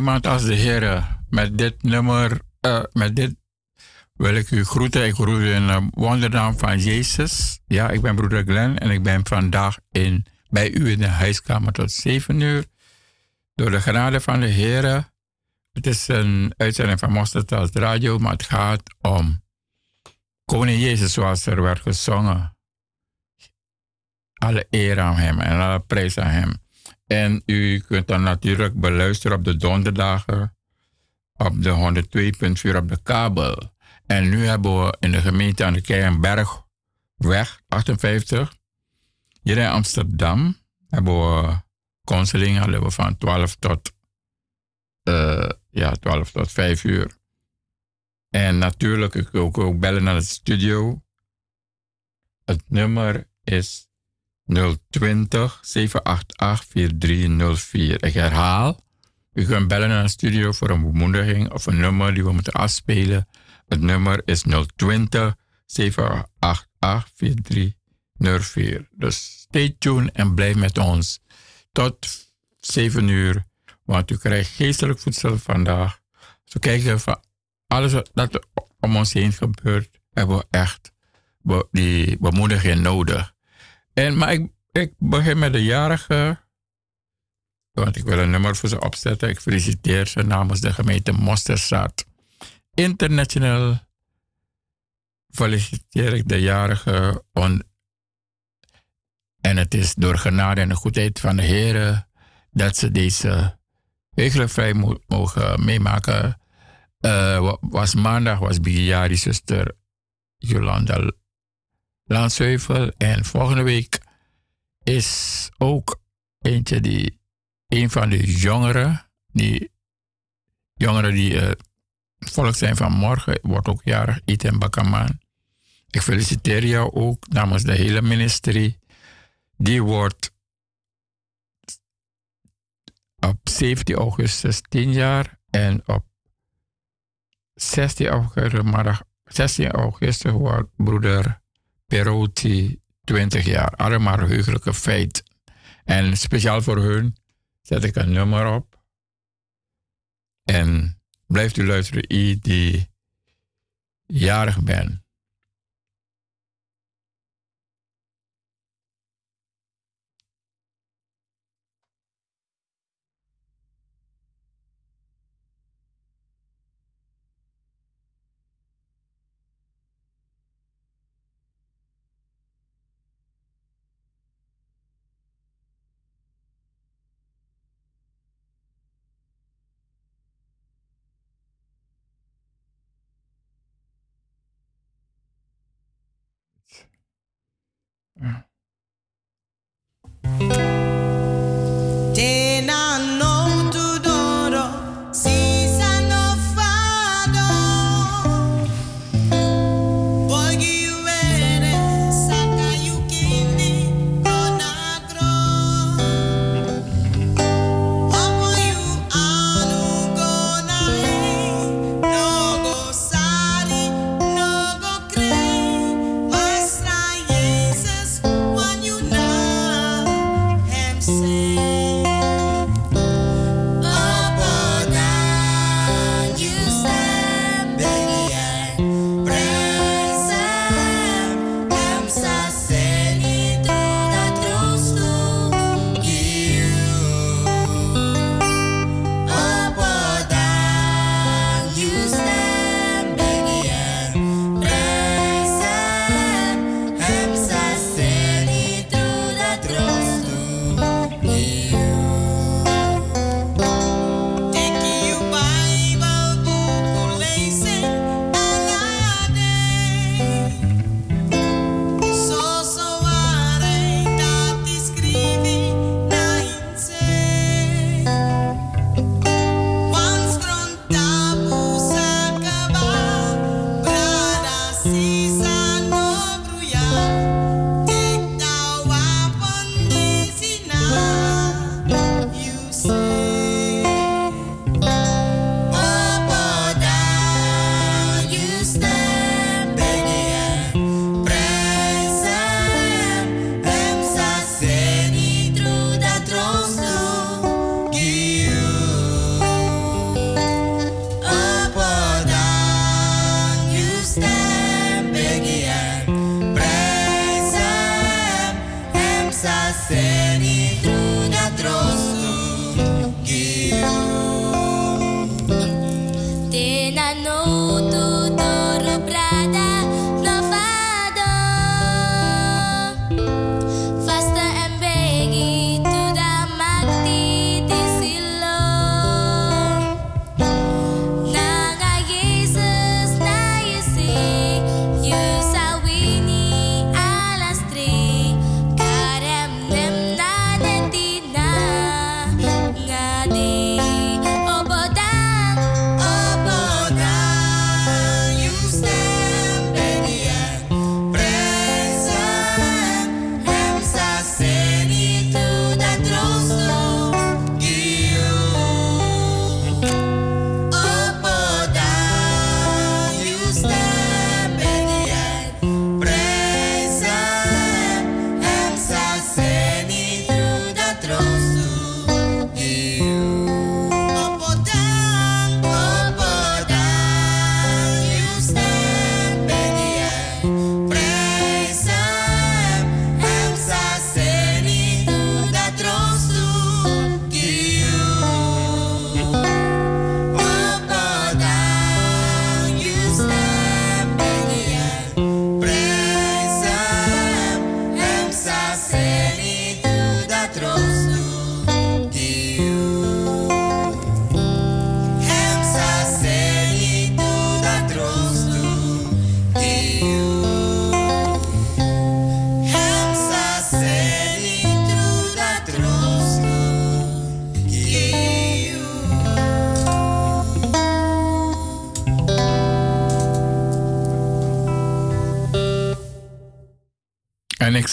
Is niemand als de Heer. Met dit nummer, uh, met dit wil ik u groeten. Ik groet u in de wondernaam van Jezus. Ja, ik ben broeder Glenn en ik ben vandaag in, bij u in de huiskamer tot 7 uur. Door de genade van de Heer. Het is een uitzending van Mosterd Radio, maar het gaat om Koning Jezus zoals er werd gezongen. Alle eer aan hem en alle prijs aan hem. En u kunt dan natuurlijk beluisteren op de donderdagen op de 102.4 op de kabel. En nu hebben we in de gemeente aan de Keienbergweg 58. Hier in Amsterdam hebben we counseling hebben van 12 tot, uh, ja, 12 tot 5 uur. En natuurlijk, ik wil ook bellen naar de studio. Het nummer is 020 788 4304. Ik herhaal, u kunt bellen naar de studio voor een bemoediging of een nummer die we moeten afspelen. Het nummer is 020 788 4304. Dus stay tuned en blijf met ons tot 7 uur, want u krijgt geestelijk voedsel vandaag. Zo kijken van alles wat om ons heen gebeurt, hebben we echt die bemoediging nodig. Maar ik, begin met de jarige, want ik wil een nummer voor ze opzetten. Ik feliciteer ze namens de gemeente Mosterstad. International feliciteer ik de jarige. en het is door genade en de goedheid van de Heer dat ze deze eigenlijk vrij mogen meemaken. Uh, was maandag was Bigiari zuster Jolanda Landsheuvel. En volgende week is ook eentje die, een van de jongeren, die jongeren die uh, volk zijn van morgen, wordt ook jarig, Iten Bakaman. Ik feliciteer jou ook namens de hele ministerie. Die wordt op 17 augustus 10 jaar en op 16 augustus, 16 augustus wordt broeder Perotti 20 jaar. Allemaal heugelijke feit. En speciaal voor hun zet ik een nummer op. En blijft u luisteren, die jarig bent.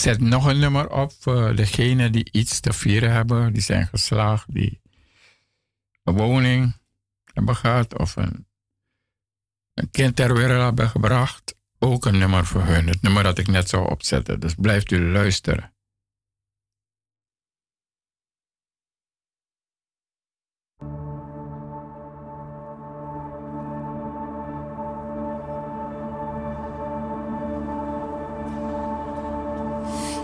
Zet nog een nummer op voor degenen die iets te vieren hebben. Die zijn geslaagd, die een woning hebben gehad of een, een kind ter wereld hebben gebracht. Ook een nummer voor hun. Het nummer dat ik net zou opzetten. Dus blijft u luisteren.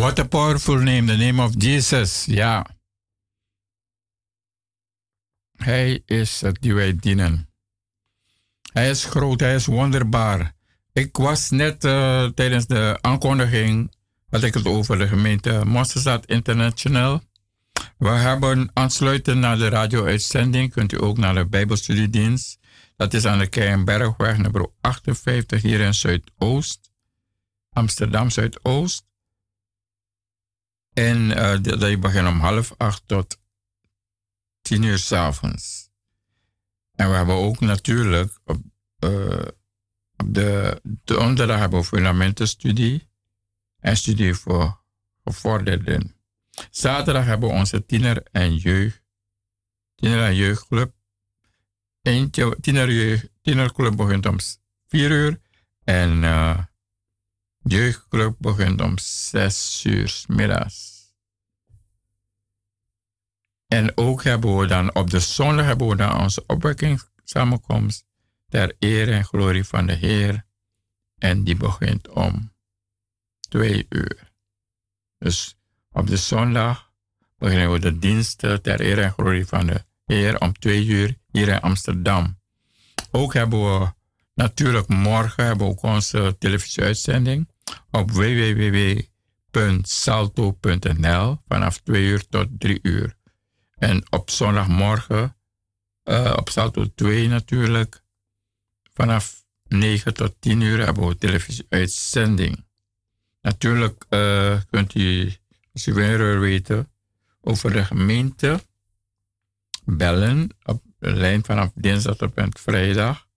What a powerful name, the name of Jesus. Ja. Hij is het die wij dienen. Hij is groot, hij is wonderbaar. Ik was net uh, tijdens de aankondiging, had ik het over de gemeente Mosterstad International. We hebben aansluitend naar de radio-uitzending, kunt u ook naar de Bijbelstudiedienst. Dat is aan de Keienbergweg nummer 58 hier in Zuidoost, Amsterdam Zuidoost. En uh, dat begint om half acht tot tien uur s avonds. En we hebben ook natuurlijk op, uh, op de donderdag hebben we fundamentenstudie en studie voor gevorderden. Zaterdag hebben we onze tiener- en jeugd, tiener- en jeugdclub. Eentje, tiener, jeugd, tienerclub begint om 4 uur en uh, jeugdclub begint om 6 uur middags. En ook hebben we dan op de zondag hebben we dan onze opwekkingssamenkomst ter eer en glorie van de Heer. En die begint om twee uur. Dus op de zondag beginnen we de diensten ter eer en glorie van de Heer om twee uur hier in Amsterdam. Ook hebben we natuurlijk morgen hebben we ook onze televisieuitzending op www.salto.nl vanaf 2 uur tot 3 uur. En op zondagmorgen, uh, op Salto 2 natuurlijk, vanaf 9 tot 10 uur hebben we televisieuitzending. Natuurlijk uh, kunt u, als u meer weten, over de gemeente bellen op de lijn vanaf dinsdag tot vrijdag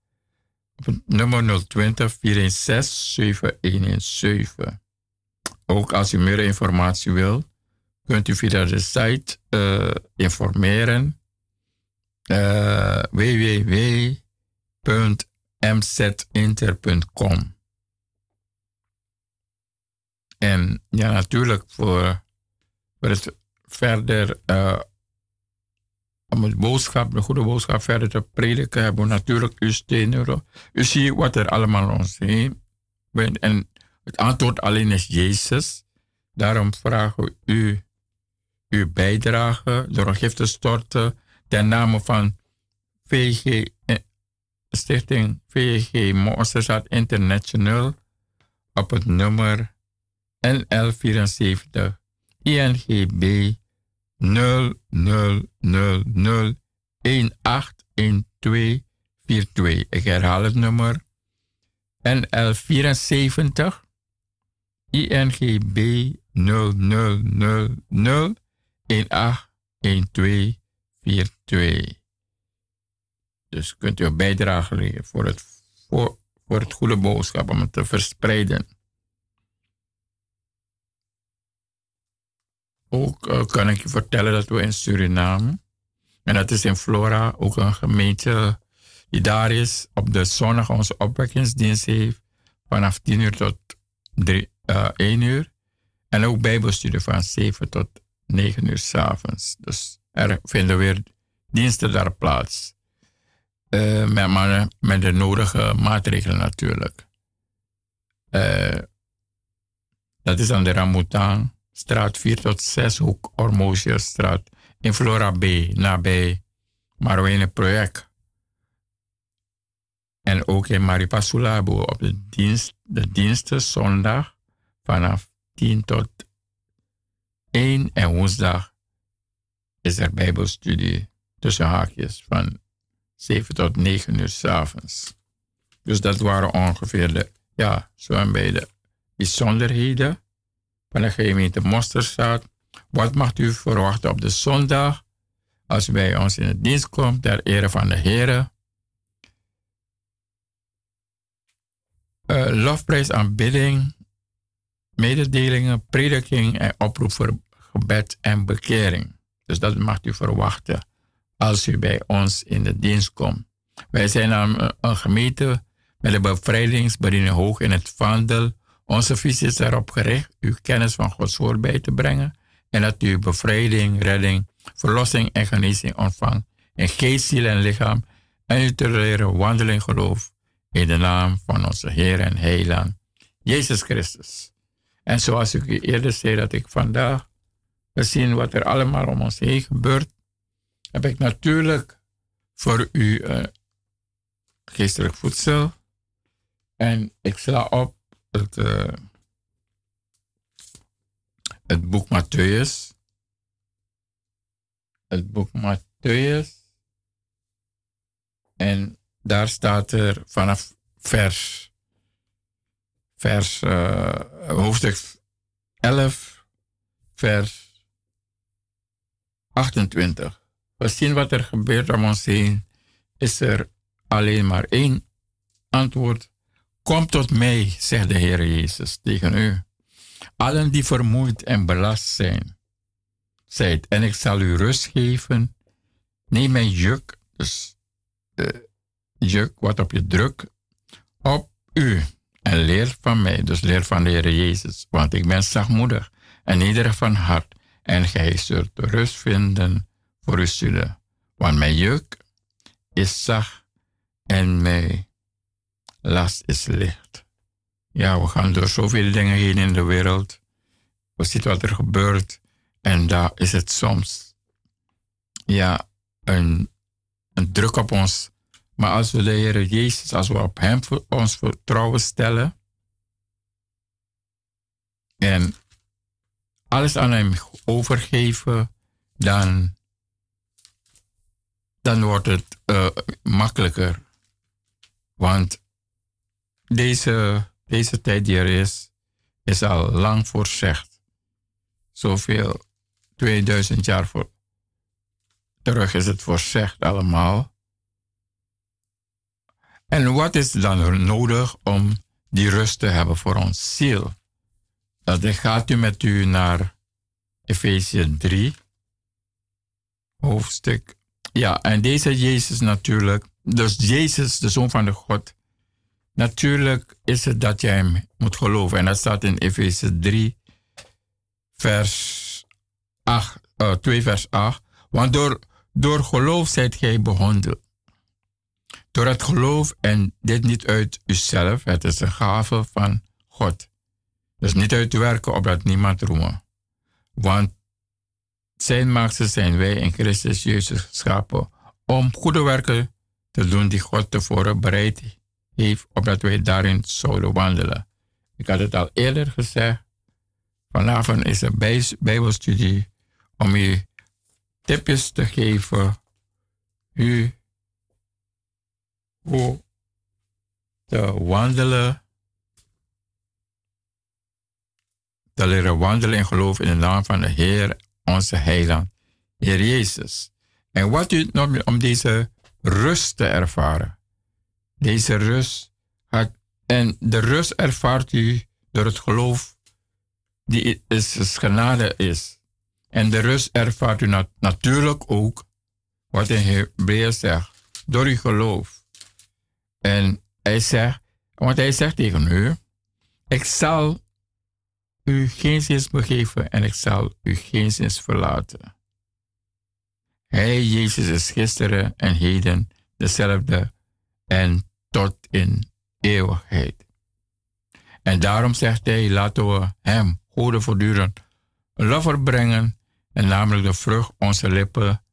nummer 020 416 7117. Ook als u meer informatie wilt, kunt u via de site uh, informeren. Uh, www.mzinter.com En ja, natuurlijk voor, voor het verder uh, om het boodschap, de goede boodschap verder te prediken, hebben we natuurlijk uw steun. U ziet wat er allemaal ons heen. En het antwoord alleen is Jezus. Daarom vragen we u uw bijdrage door een gift te storten ten name van VG, eh, Stichting VG Monsterzat International op het nummer NL74 INGB 0000 181242. Ik herhaal het nummer NL74 INGB 0000 181242. Dus kunt u een bijdrage leveren voor het, voor, voor het goede boodschap om het te verspreiden. Ook uh, kan ik je vertellen dat we in Suriname, en dat is in Flora, ook een gemeente die daar is, op de zondag onze opwekkingsdienst heeft, vanaf 10 uur tot 3, uh, 1 uur. En ook bijbelstudie van 7 tot 9 uur s'avonds. Dus er vinden weer diensten daar plaats. Uh, met, met de nodige maatregelen natuurlijk. Dat is aan de Ramoutan, straat 4 tot 6, hoek Ormozierstraat, in Flora B, nabij Marwene Project. En ook in Maripasulabo op de, dienst, de diensten zondag vanaf 10 tot 1 en woensdag is er Bijbelstudie tussen haakjes van 7 tot 9 uur s avonds. Dus dat waren ongeveer de, ja, zo bij de bijzonderheden van de gemeente Mosterstad. Wat mag u verwachten op de zondag als u bij ons in de dienst komt ter ere van de Heer? Uh, lofprijs aanbidding mededelingen, prediking en oproep voor gebed en bekering. Dus dat mag u verwachten als u bij ons in de dienst komt. Wij zijn een, een gemeente met de bevrijdingsbediening hoog in het vaandel. Onze visie is erop gericht uw kennis van Gods woord bij te brengen en dat u bevrijding, redding, verlossing en genezing ontvangt in geest, ziel en lichaam en u te leren wandelen in geloof in de naam van onze Heer en Heiland, Jezus Christus. En zoals ik u eerder zei dat ik vandaag, gezien wat er allemaal om ons heen gebeurt, heb ik natuurlijk voor u uh, geestelijk voedsel. En ik sla op het, uh, het boek Matthäus. Het boek Matthäus. En daar staat er vanaf vers, vers uh, hoofdstuk 11, vers 28. We zien wat er gebeurt om ons heen. Is er alleen maar één antwoord. Kom tot mij, zegt de Heer Jezus tegen u. Allen die vermoeid en belast zijn, zijt, en ik zal u rust geven. Neem mijn juk, dus de juk wat op je druk, op u en leer van mij, dus leer van de Heer Jezus, want ik ben zachtmoedig en nederig van hart en gij zult rust vinden voor uw zielen. Want mijn juk is zacht en mijn last is licht. Ja, we gaan door zoveel dingen heen in de wereld. We zien wat er gebeurt en daar is het soms ja, een, een druk op ons. Maar als we de Heer Jezus, als we op Hem ons vertrouwen stellen en alles aan Hem overgeven, dan, dan wordt het uh, makkelijker. Want deze, deze tijd die er is, is al lang voorzegd. Zoveel, 2000 jaar voor, terug is het voorzegd allemaal. En wat is dan nodig om die rust te hebben voor ons ziel? Dat gaat u met u naar Efeze 3, hoofdstuk. Ja, en deze Jezus natuurlijk, dus Jezus, de Zoon van de God, natuurlijk is het dat jij hem moet geloven. En dat staat in Efeze 3, vers 8, uh, 2 vers 8. Want door, door geloof zijt gij behonden. Door het geloof en dit niet uit uzelf, het is een gave van God. Dus niet uit te werken opdat niemand roemen. Want zijn maakte zijn wij in Christus Jezus geschapen om goede werken te doen die God tevoren bereid heeft, opdat wij daarin zouden wandelen. Ik had het al eerder gezegd. Vanavond is een Bijbelstudie om u tipjes te geven u hoe te wandelen, te leren wandelen in geloof in de naam van de Heer, onze heiland, Heer Jezus. En wat u om deze rust te ervaren. Deze rust en de rust ervaart u door het geloof die is, genade is. En de rust ervaart u natuurlijk ook, wat in Hebreeën zegt, door uw geloof. En hij zegt, want hij zegt tegen u, ik zal u geen zins begeven en ik zal u geen zins verlaten. Hij, Jezus, is gisteren en heden dezelfde en tot in eeuwigheid. En daarom zegt hij, laten we hem, goede voortdurend, lover brengen, en namelijk de vrucht onze lippen,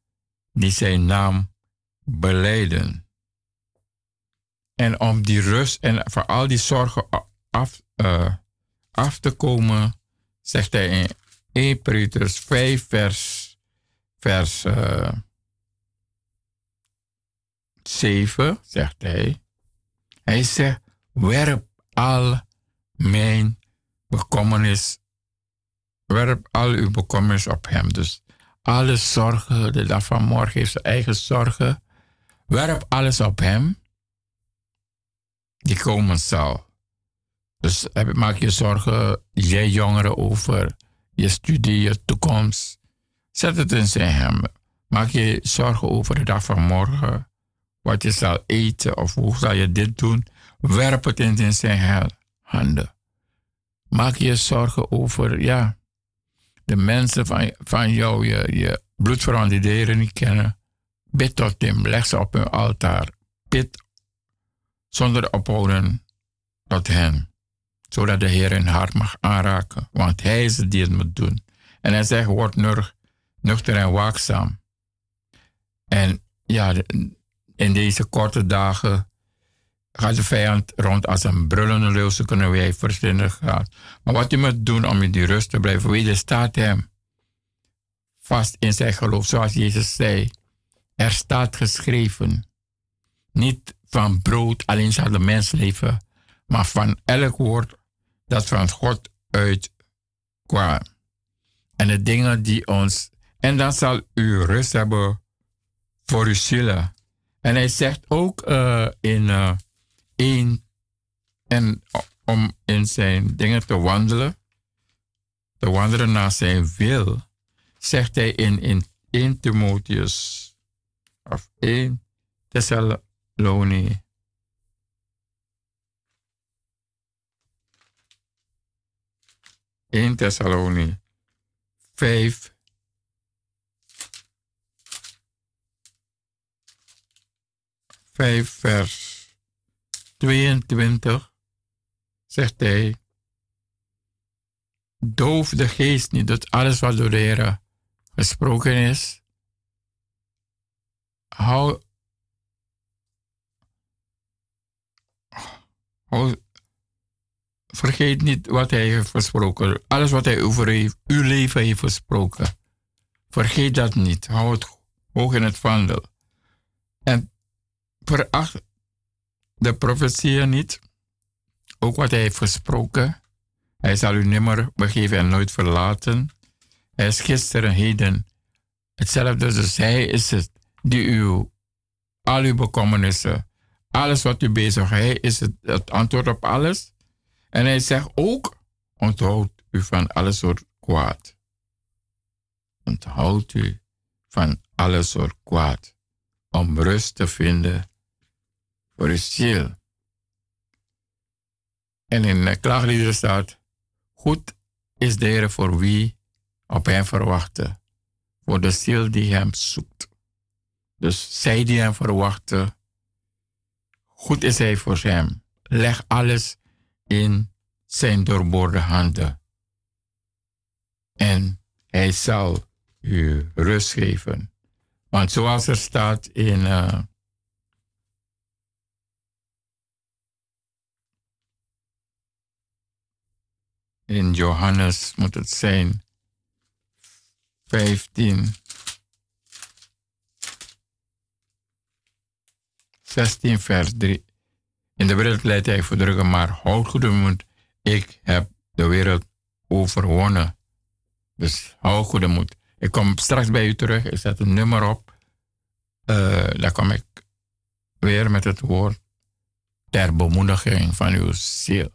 die zijn naam beleiden. En om die rust en voor al die zorgen af, uh, af te komen, zegt hij in 1 Petrus 5, vers, vers uh, eh, 7, zegt hij. Hij zegt, werp al mijn bekommernis, werp al uw bekommernis op hem. Dus alle zorgen, de dag van morgen heeft zijn eigen zorgen. Werp alles op hem die komen zal. Dus maak je zorgen, jij jongeren, over je studie, je toekomst. Zet het in zijn handen. Maak je zorgen over de dag van morgen. Wat je zal eten of hoe zal je dit doen. Werp het in zijn handen. Maak je zorgen over, ja, de mensen van, van jou, je, je bloedverwanten die niet kennen. Bid tot hem, leg ze op hun altaar. Bid zonder ophouden tot hen. zodat de Heer een hart mag aanraken. Want Hij is het die het moet doen. En hij zegt, word nuchter en waakzaam. En ja, in deze korte dagen gaat de vijand rond als een brullende leeuw. Ze kunnen wij verstandig gaan. Maar wat je moet doen om in die rust te blijven, weet staat hem vast in zijn geloof. Zoals Jezus zei, er staat geschreven. Niet van brood alleen zal de mens leven, maar van elk woord dat van God uitkwam. En de dingen die ons. En dan zal u rust hebben voor uw zielen. En hij zegt ook uh, in uh. En om in zijn dingen te wandelen. Te wandelen naar zijn wil. Zegt hij in, in 1 Timotheus. Of 1 Thessalonië. 1 Thessalonië 5. Vijf vers 22 zegt hij, doof de geest niet dat alles wat door de Heer gesproken is. Hou, hou vergeet niet wat hij heeft gesproken. Alles wat hij over uw leven heeft gesproken. Vergeet dat niet. Hou het hoog in het vaandel. Veracht de profetieën niet. Ook wat hij heeft gesproken. Hij zal u nimmer begeven en nooit verlaten. Hij is gisteren, heden hetzelfde. Dus hij is het die u al uw bekommernissen, alles wat u bezig hij is het, het antwoord op alles. En hij zegt ook, onthoud u van alle soort kwaad. Onthoud u van alle soort kwaad. Om rust te vinden voor uw ziel. En in de klaagliederen staat, goed is de Heer voor wie op hem verwachten. Voor de ziel die hem zoekt. Dus zij die hem verwachten, goed is hij voor hem. Leg alles in zijn doorboorde handen. En hij zal u rust geven. Want zoals er staat in, uh, in Johannes, moet het zijn 15, 16 vers 3. In de wereld leidt hij verdrukken, maar houd goede moed. Ik heb de wereld overwonnen. Dus hou goede moed. Ik kom straks bij u terug. Ik zet een nummer op. Uh, dan kom ik weer met het woord ter bemoediging van uw ziel.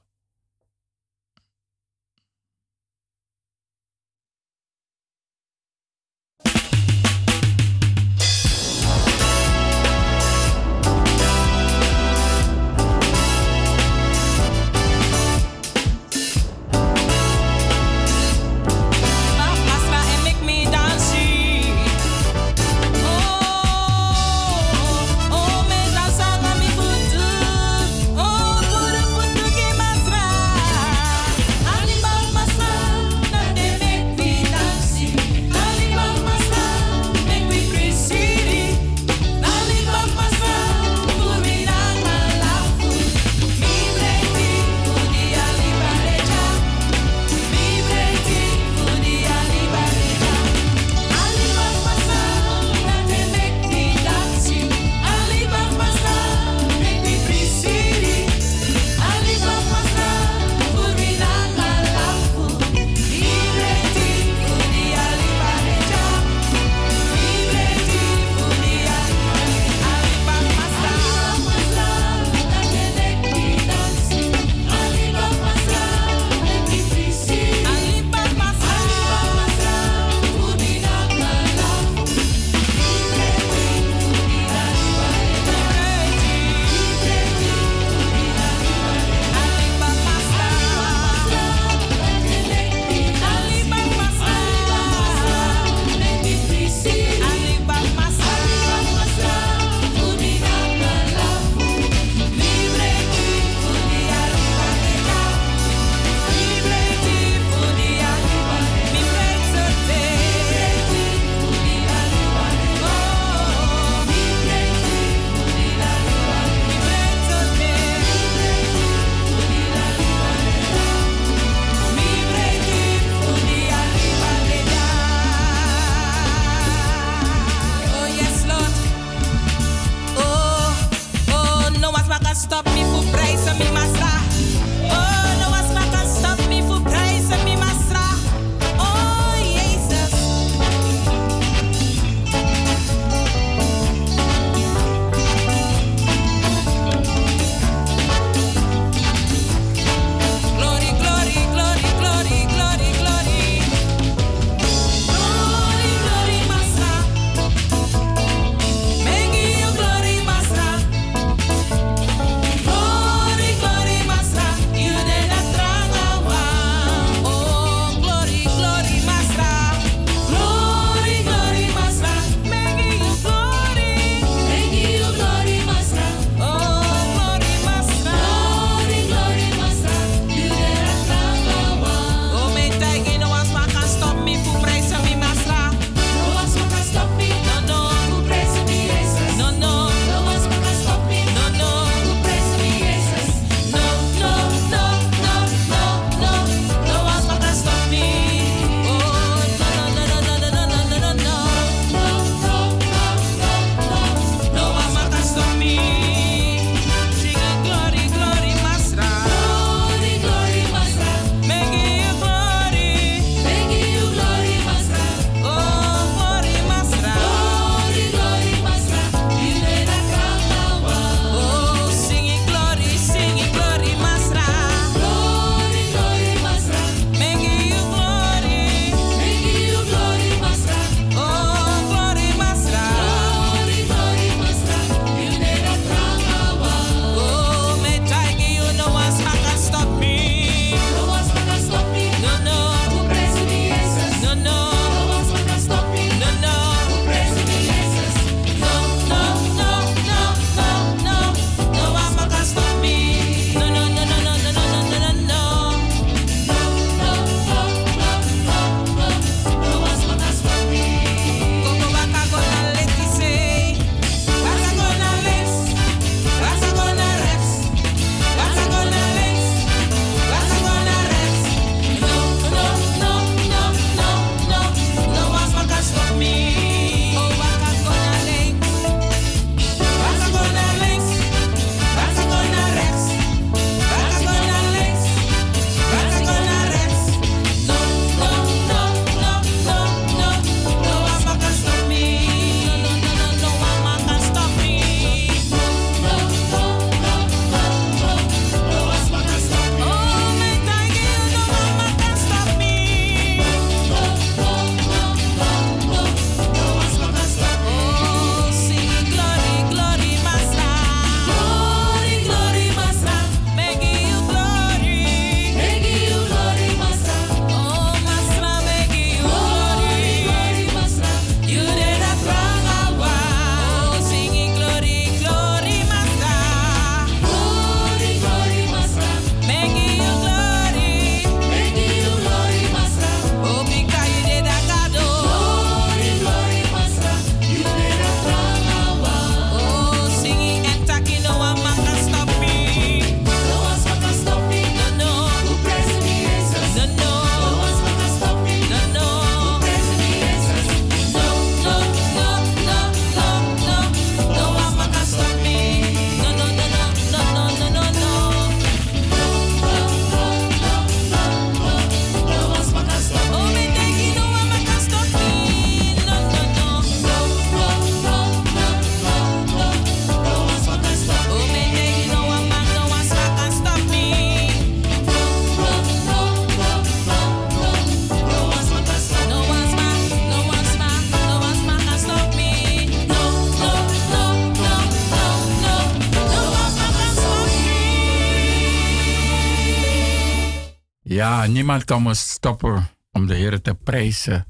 Niemand kan me stoppen om de Heer te prijzen.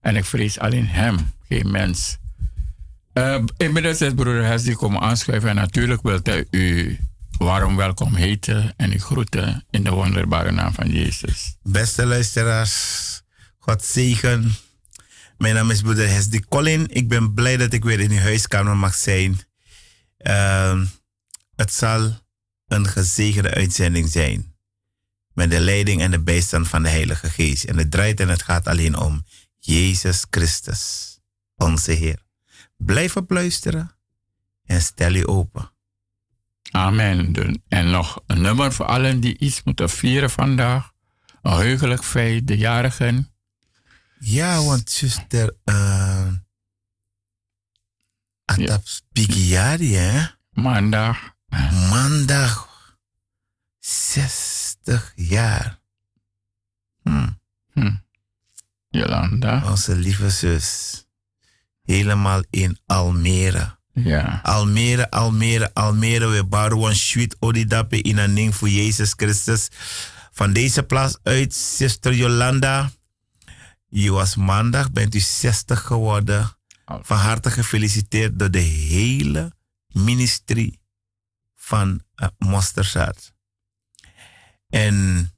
En ik vrees alleen Hem, geen mens. Uh, inmiddels is broeder Hesdy komen aanschuiven en natuurlijk wil hij u warm welkom heten en u groeten in de wonderbare naam van Jezus. Beste luisteraars, God zegen. Mijn naam is broeder Hesdy Colin. Ik ben blij dat ik weer in uw huiskamer mag zijn. Uh, het zal een gezegende uitzending zijn met de leiding en de bijstand van de Heilige Geest. En het draait en het gaat alleen om Jezus Christus, onze Heer. Blijf op luisteren en stel je open. Amen. En nog een nummer voor allen die iets moeten vieren vandaag. Een heugelijk feit, de jarigen. Ja, want zuster, uh, Atap Spigiari, hè? Maandag. Maandag, 60 jaar. Hm. Hm. Jolanda. Onze lieve zus. Helemaal in Almere. Ja. Almere, Almere, Almere. We bouwen sweet odidape in een ding voor Jezus Christus. Van deze plaats uit, zuster Jolanda. Je was maandag, bent u 60 geworden. Van harte gefeliciteerd door de hele ministerie van uh, Mosterzaad. En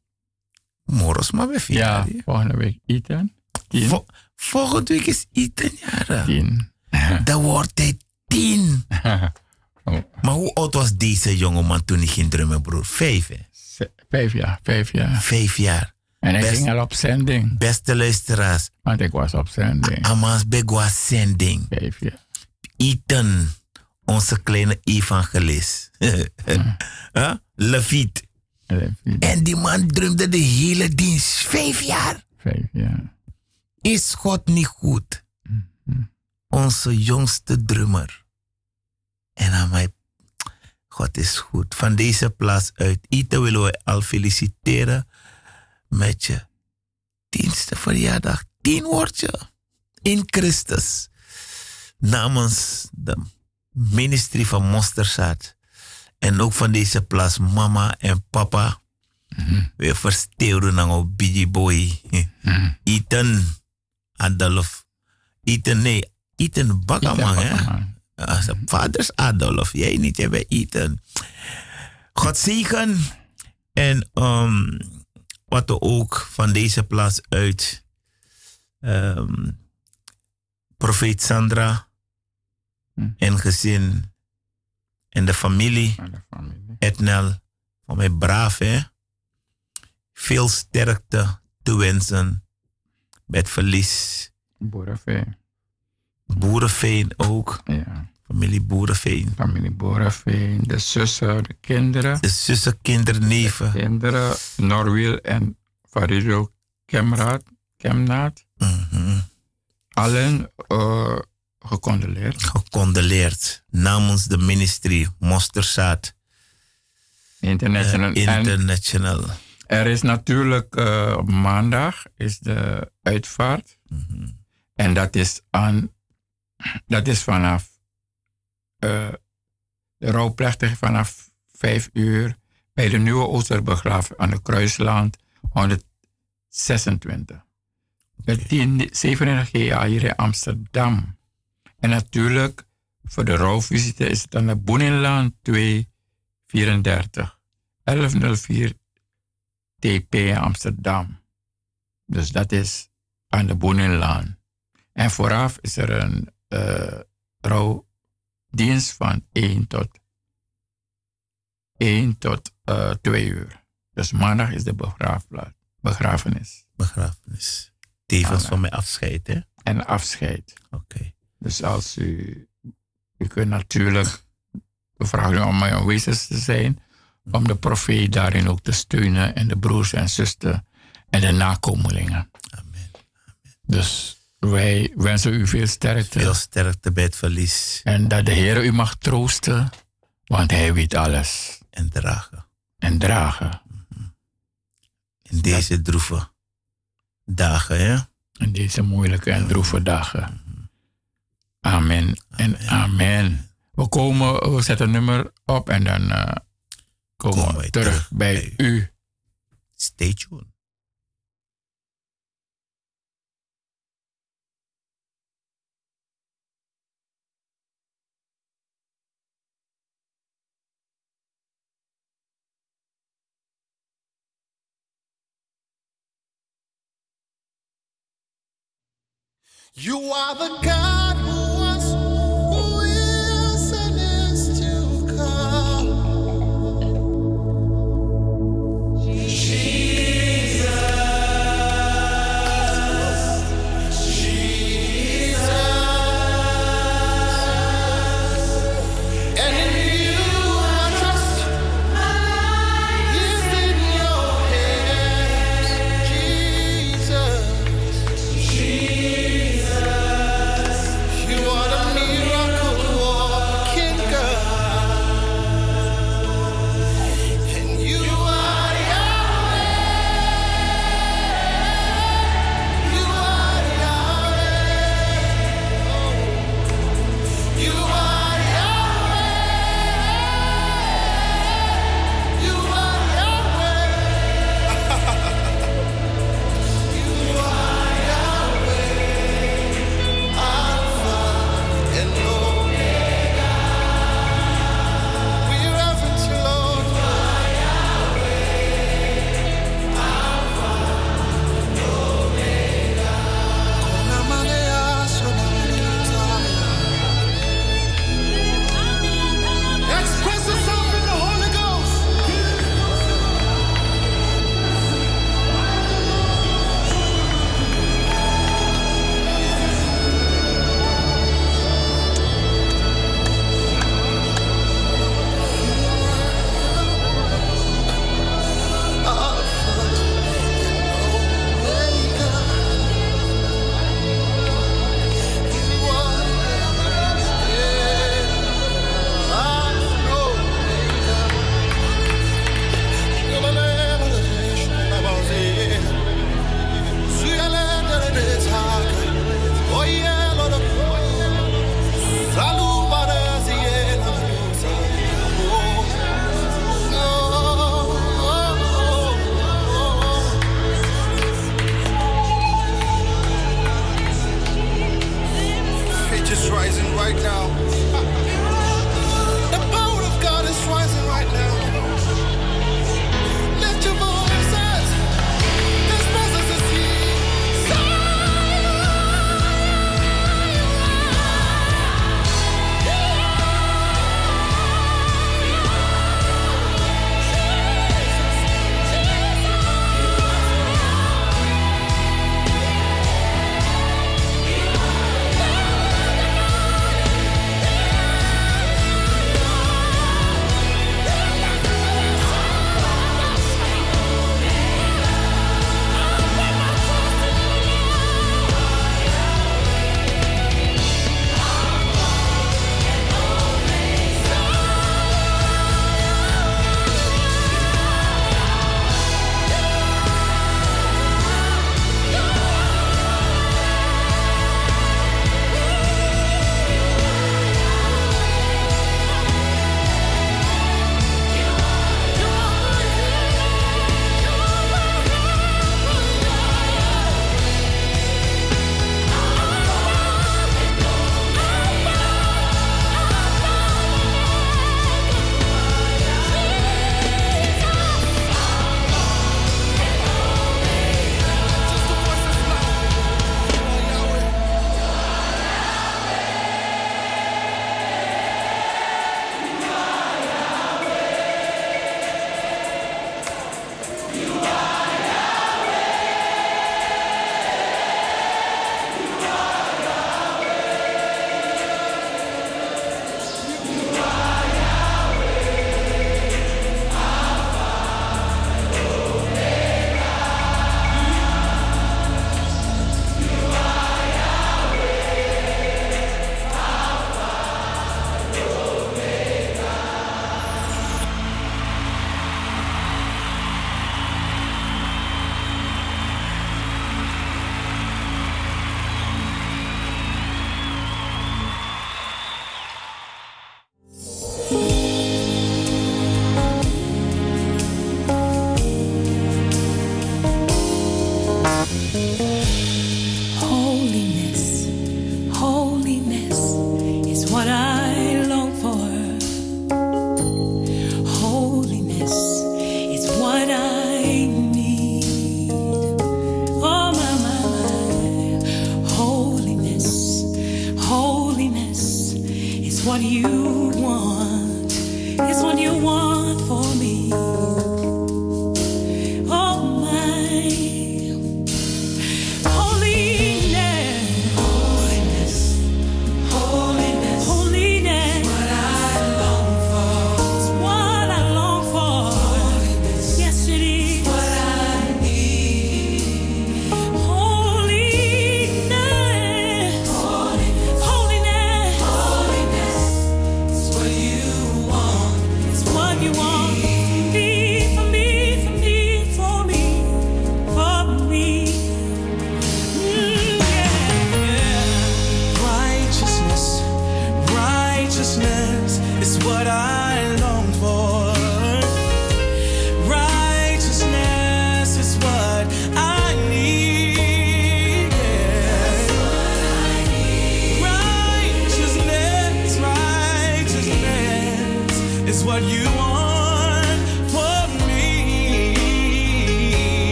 maar weer Ja, volgende week Ethan. Vo volgende week is Ethan jaren. Tien. Dan wordt hij tien. oh. Maar hoe oud was deze jongeman toen hij ging drummen, broer? Vijf, hè? Vijf jaar, vijf jaar. Vijf jaar. En hij ging al op zending. Beste luisteraars. Want ik was op zending. Amas Beg was zending. Vijf jaar. Ethan, onze kleine evangelist. huh? Leviet. En die man drumde de hele dienst. Vijf jaar. Vijf jaar. Is God niet goed? Mhm. Onze jongste drummer. En aan mij, God is goed. Van deze plaats uit. Ite willen we al feliciteren met je tienste verjaardag. Tien woordje in Christus. Namens de ministerie van Mosterzaad. En ook van deze plaats mama en papa. Mm-hmm. We naar op Biggie Boy. Mm-hmm. Ethan Adolf. Ethan, nee, Ethan Bakaman. hè? Als vaders Adolf. Jij niet, jij bent Ethan. God zegen. En um, wat er ook van deze plaats uit. Um, profeet Sandra. Mm. En gezin. En de familie. De familie. Etnel. Van mij braaf, hè. Veel sterkte te wensen. Met verlies. Boerenveen. Boerenveen ook. Ja. Familie Boerenveen. Familie Boerenveen. De zussen, de kinderen. De zussen, kinderen, neven. De kinderen. Norwiel en Farido Kemraad. Kemnaat. Mm -hmm. Allen uh, gecondoleerd. Gecondoleerd. Namens de ministerie Mosterzaad. International. Uh, international. En er is natuurlijk uh, maandag is de uitvaart. Mm -hmm. En dat is, aan, dat is vanaf uh, de rouwplechtige vanaf 5 uur bij de nieuwe Oosterbegraaf aan de Kruisland 126. Met 10, 37 GA hier in Amsterdam. En natuurlijk voor de rouwvisite is het aan de Boeninlaan 234 1104 TP Amsterdam. Dus dat is aan de Boeninlaan. En vooraf is er een uh, rouwdienst van 1 tot, 1 tot uh, 2 uur. Dus maandag is de begraafplaats, begrafenis. Begrafenis. Tevens van mijn afscheid, hè? En afscheid. Oké. Okay. Dus als u, u kunt natuurlijk, we vragen u om mijn aanwezig te zijn, om de profeet daarin ook te steunen en de broers en zusters en de nakomelingen. Amen. Amen. Dus wij wensen u veel sterkte. Veel sterkte bij het verlies. En dat de Heer u mag troosten, want Hij weet alles. En dragen. En dragen. In deze droeve dagen, hè? In deze moeilijke en droeve dagen. Amen. En amen. We komen, we zetten een nummer op en dan uh, komen Kom we terug, terug bij, bij u. Stay tuned. You are the God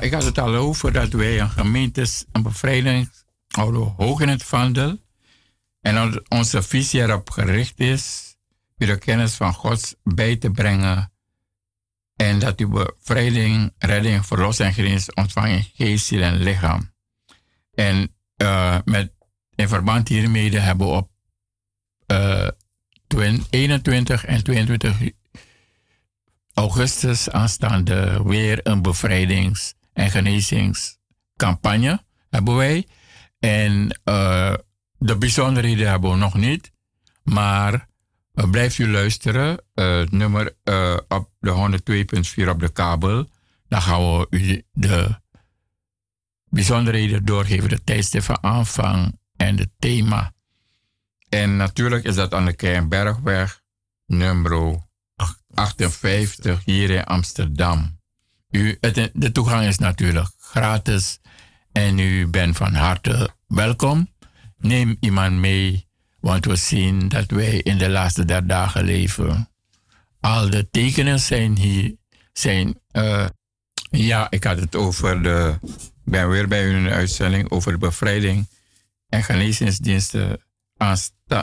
ik had het al over dat wij een gemeente, een bevrijding houden hoog in het vaandel. En onze visie erop gericht is u de kennis van God bij te brengen. En dat u bevrijding, redding, verlossing en genees ontvangt in geest, ziel en lichaam. En uh, met, in verband hiermee hebben we op uh, eh, 21 en 22 augustus aanstaande weer een bevrijdings- en genezingscampagne hebben wij. En uh, de bijzonderheden hebben we nog niet. Maar uh, blijf u luisteren. Uh, nummer op de 102.4 op de kabel. Dan gaan we u de bijzonderheden doorgeven. De tijdstip van aanvang en het thema. En natuurlijk is dat aan de Keienbergweg nummer 58 hier in Amsterdam. U, het, de toegang is natuurlijk gratis. En u bent van harte welkom. Neem iemand mee, want we zien dat wij in de laatste der dagen leven. Al de tekenen zijn hier, zijn, uh, ja, ik had het over de, ik ben weer bij u in de uitzending over de bevrijding en genezingsdiensten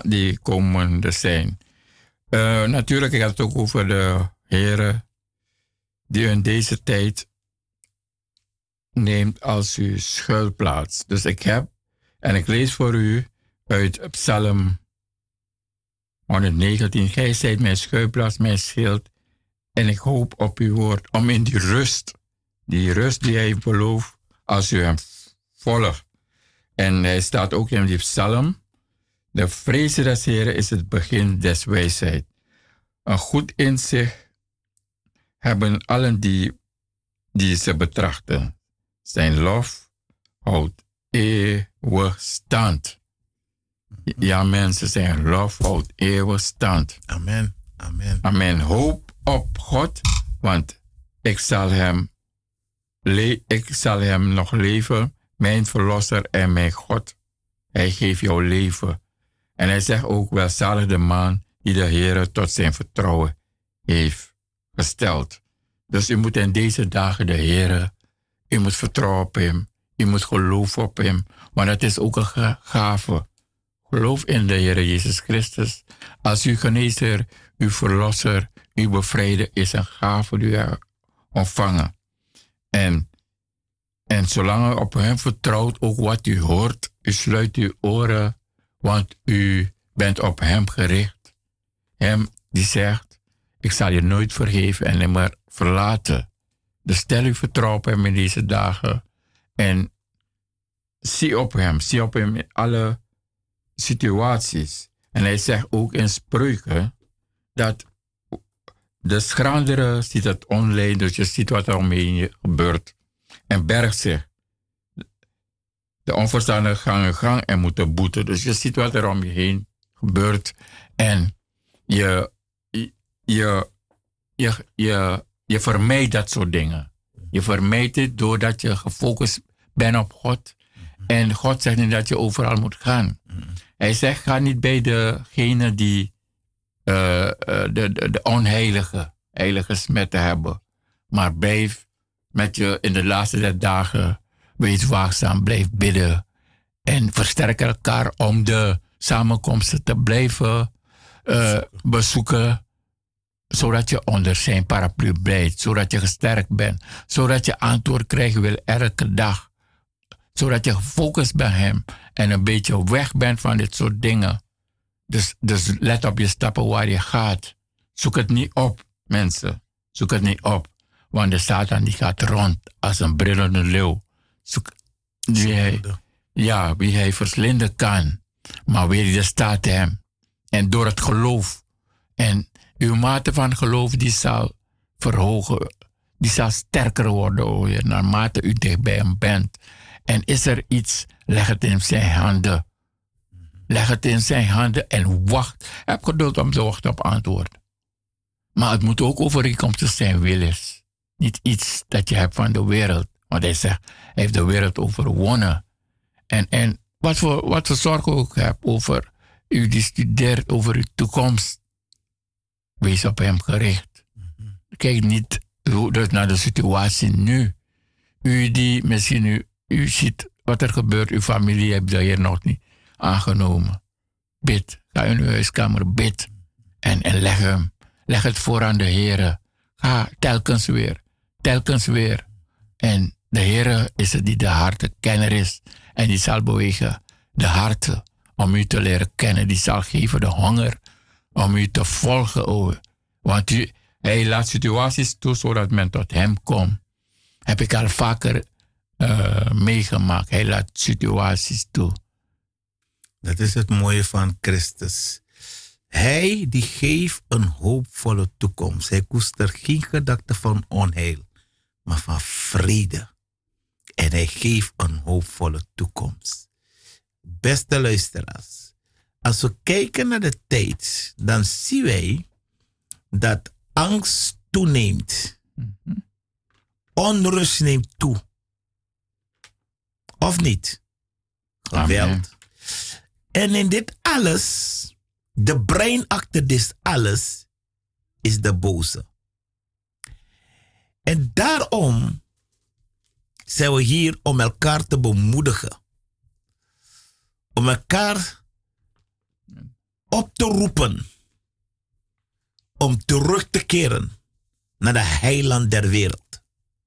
die komende zijn. Uh, natuurlijk, ik had het ook over de heren die in deze tijd neemt als uw schuilplaats. Dus ik heb, en ik lees voor u uit Psalm 119. Gij zijt mijn schuilplaats, mijn schild. En ik hoop op uw woord om in die rust, die rust die hij belooft, als u hem volgt. En hij staat ook in die psalm. De vrezen des Heren is het begin des wijsheid. Een goed inzicht hebben allen die, die ze betrachten. Zijn lof houdt eeuwig stand. Ja, mensen, zijn lof houdt eeuwig stand. Amen. Amen. Amen. Hoop op God, want ik zal hem, ik zal hem nog leven, mijn verlosser en mijn God. Hij geeft jou leven. En hij zegt ook, welzalig de man die de Heer tot zijn vertrouwen heeft gesteld. Dus u moet in deze dagen de Heer u moet vertrouwen op Hem. U moet geloven op Hem. Maar het is ook een gave. Geloof in de Heer Jezus Christus. Als uw genezer, uw verlosser, uw bevrijder is een gave die u ontvangen. En, en zolang u op Hem vertrouwt, ook wat u hoort, u sluit uw oren, want u bent op Hem gericht. Hem die zegt, ik zal je nooit vergeven en nimmer verlaten. Dus stel uw vertrouwen op hem in deze dagen. En zie op hem. Zie op hem in alle situaties. En hij zegt ook in spreuken dat de schrandere ziet het onleid, dus je ziet wat er omheen je gebeurt. En bergt zich. De onverstandigen gaan hun gang en moeten boeten. Dus je ziet wat er om je heen gebeurt. En je, je, je, je, je vermijdt dat soort dingen. Je vermijdt het doordat je gefocust bent op God. En God zegt niet dat je overal moet gaan. Hij zegt, ga niet bij degene die uh, de, de, de, onheilige, heilige smetten hebben. Maar blijf met je in de laatste dagen, wees waakzaam, blijf bidden. En versterk elkaar om de samenkomsten te blijven uh, bezoeken zodat je onder zijn paraplu blijft, zodat je gesterkt bent, zodat je antwoord krijgt wil elke dag, zodat je gefocust bent hem en een beetje weg bent van dit soort dingen. Dus, dus let op je stappen waar je gaat. Zoek het niet op, mensen. Zoek het niet op. Want de Satan die gaat rond als een brillende leeuw. Zoek, wie hij, ja, wie hij verslinden kan. Maar weer de staat hem. En door het geloof. En uw mate van geloof die zal verhogen. Die zal sterker worden naarmate u dicht bij hem bent. En is er iets, leg het in zijn handen. Leg het in zijn handen en wacht. Heb geduld om te wachten op antwoord. Maar het moet ook overeenkomstig zijn wil is. Niet iets dat je hebt van de wereld. Want hij zegt, hij heeft de wereld overwonnen. En, en wat, voor, wat voor zorgen ook hebt over u die studeert, over uw toekomst. Wees op hem gericht. Kijk niet dus naar de situatie nu. U die misschien u, u ziet wat er gebeurt, uw familie hebt dat hier nog niet aangenomen. Bid. Ga in uw huiskamer, bid. En, en leg hem. Leg het voor aan de Heer. Ga telkens weer. Telkens weer. En de Heer is het die de harten kenner is. En die zal bewegen de harten om u te leren kennen. Die zal geven de honger om u te volgen. Want hij laat situaties toe zodat men tot hem komt. Heb ik al vaker uh, meegemaakt. Hij laat situaties toe. Dat is het mooie van Christus. Hij die geeft een hoopvolle toekomst. Hij koestert geen gedachte van onheil, maar van vrede. En hij geeft een hoopvolle toekomst. Beste luisteraars, als we kijken naar de tijd, dan zien wij dat angst toeneemt. Onrust neemt toe. Of niet? Geweld. Amen. En in dit alles, de brein achter dit alles, is de boze. En daarom zijn we hier om elkaar te bemoedigen. Om elkaar op te roepen. Om terug te keren naar de heiland der wereld.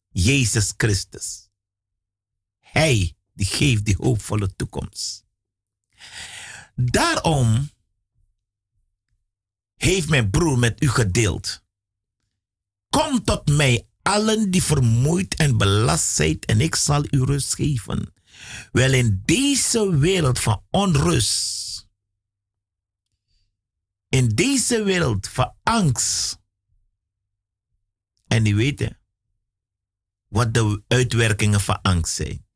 Jezus Christus. Hij die geeft die hoopvolle toekomst. Daarom heeft mijn broer met u gedeeld. Kom tot mij, allen die vermoeid en belast zijn, en ik zal u rust geven. Wel in deze wereld van onrust, in deze wereld van angst, en die weten wat de uitwerkingen van angst zijn.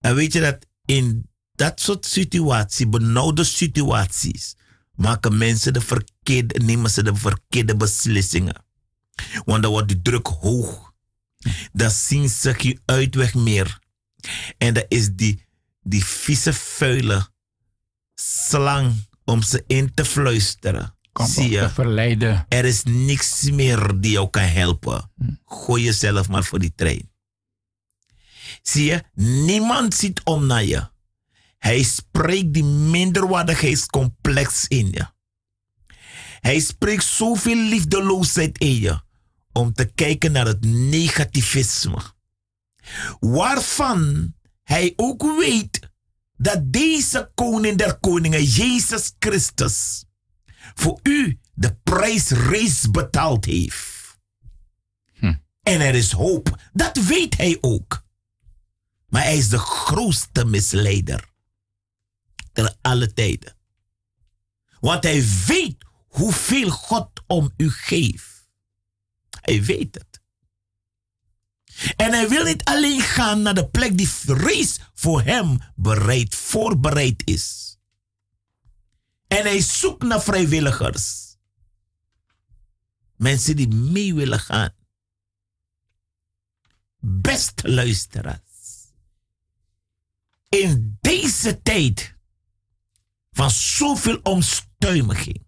En weet je dat in dat soort situaties, benauwde situaties, maken mensen de verkeerde, nemen ze de verkeerde beslissingen. Want dan wordt de druk hoog. Dan zien ze geen uitweg meer. En dat is die, die vieze, vuile slang om ze in te fluisteren. Kom Zie je? verleiden. Er is niks meer die jou kan helpen. Gooi jezelf maar voor die trein. Zie je, niemand ziet om naar je. Hij spreekt die minderwaardigheidscomplex in je. Hij spreekt zoveel liefdeloosheid in je om te kijken naar het negativisme. Waarvan hij ook weet dat deze koning der koningen, Jezus Christus, voor u de prijs reeds betaald heeft. En er is hoop. Dat weet hij ook. Maar hij is de grootste misleider. Ter alle tijden. Want hij weet hoeveel God om u geeft. Hij weet het. En hij wil niet alleen gaan naar de plek die reeds voor hem bereid, voorbereid is. En hij zoekt naar vrijwilligers. Mensen die mee willen gaan. Beste luisteraars. In deze tijd van zoveel omstuimiging.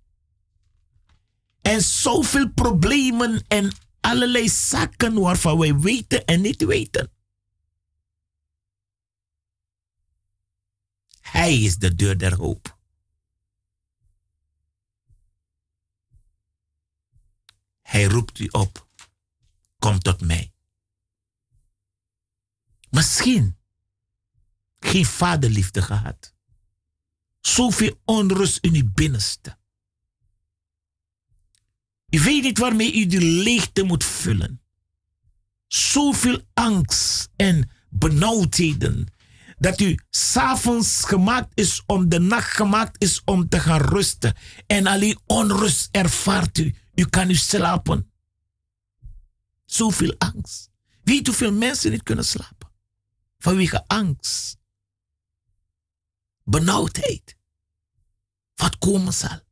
En zoveel problemen en allerlei zaken waarvan wij weten en niet weten. Hij is de deur der hoop. Hij roept u op. Kom tot mij. Misschien geen vaderliefde gehad. Zoveel onrust in uw binnenste. U weet niet waarmee u die leegte moet vullen. Zoveel angst en benauwdheden. Dat u s'avonds gemaakt is om de nacht gemaakt is om te gaan rusten. En alleen onrust ervaart u. U kan niet slapen. Zoveel angst. Weet hoeveel mensen niet kunnen slapen? Vanwege angst. Benauwdheid. Wat komen zal?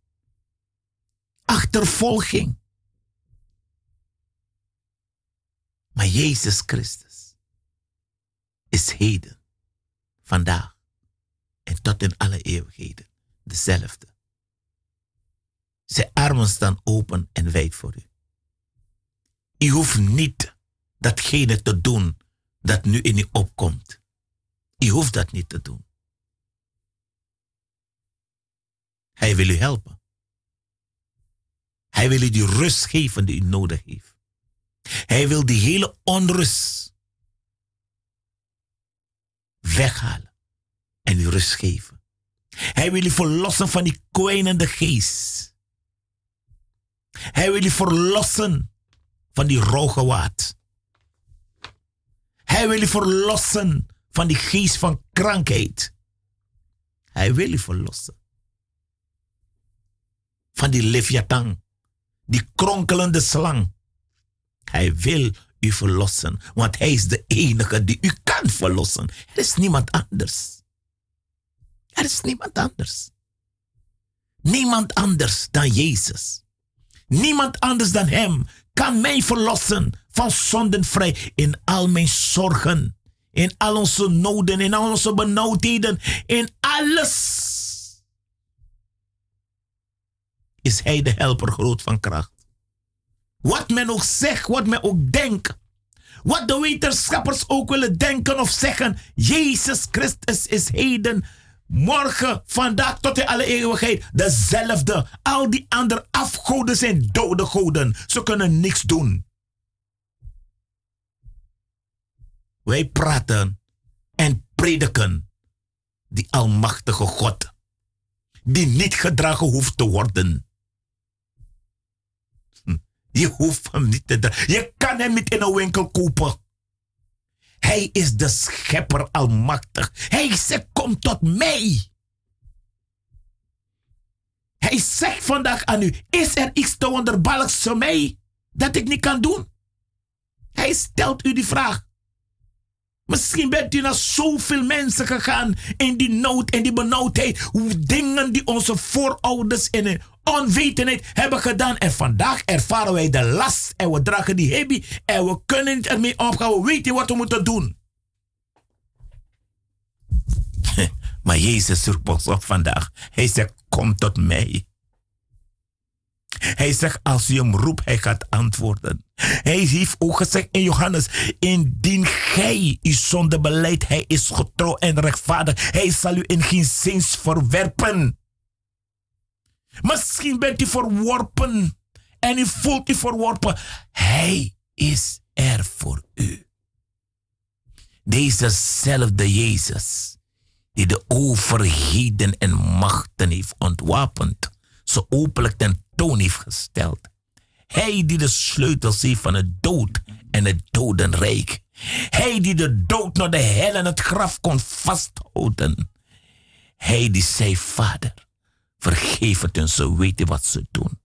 Achtervolging. Maar Jezus Christus is heden, vandaag en tot in alle eeuwigheden dezelfde. Zijn armen staan open en wijd voor u. U hoeft niet datgene te doen dat nu in u opkomt. U hoeft dat niet te doen. Hij wil u helpen. Hij wil u die rust geven die u nodig heeft. Hij wil die hele onrust weghalen en u rust geven. Hij wil u verlossen van die kwijnende geest. Hij wil u verlossen van die rogewaard. Hij wil u verlossen van die geest van krankheid. Hij wil u verlossen van die leviathan, die kronkelende slang. Hij wil u verlossen, want hij is de enige die u kan verlossen. Er is niemand anders. Er is niemand anders. Niemand anders dan Jezus. Niemand anders dan Hem kan mij verlossen van zondenvrij in al mijn zorgen, In al onze noden, in al onze benauwdheden, in alles. Is Hij de helper groot van kracht. Wat men ook zegt, wat men ook denkt. Wat de wetenschappers ook willen denken of zeggen. Jezus Christus is heden, morgen, vandaag tot in alle eeuwigheid dezelfde. Al die andere afgoden zijn dode goden. Ze kunnen niks doen. Wij praten en prediken die almachtige God, die niet gedragen hoeft te worden. Je hoeft hem niet te dragen. Je kan hem niet in een winkel kopen. Hij is de schepper almachtig. Hij zegt, kom tot mij. Hij zegt vandaag aan u, is er iets te wonderbaarlijks voor mij dat ik niet kan doen? Hij stelt u die vraag. Misschien bent u naar zoveel mensen gegaan in die nood en die benauwdheid. Dingen die onze voorouders in een onwetendheid hebben gedaan. En vandaag ervaren wij de last en we dragen die hebi en we kunnen niet ermee omgaan. We weten wat we moeten doen. Maar Jezus roept ons op vandaag. Hij zegt, kom tot mij. Hij zegt, als je hem roept, hij gaat antwoorden. Hij heeft ook gezegd in Johannes, indien gij uw zonde beleidt, hij is getrouw en rechtvaardig. Hij zal u in geen zins verwerpen. Misschien bent u verworpen en u voelt u verworpen. Hij is er voor u. Dezezelfde Jezus, die de overheden en machten heeft ontwapend, zo openlijk ten toon heeft gesteld. Hij die de sleutels heeft van het dood en het dodenrijk. Hij die de dood naar de hel en het graf kon vasthouden. Hij die zei, Vader, vergeef het en ze weten wat ze doen.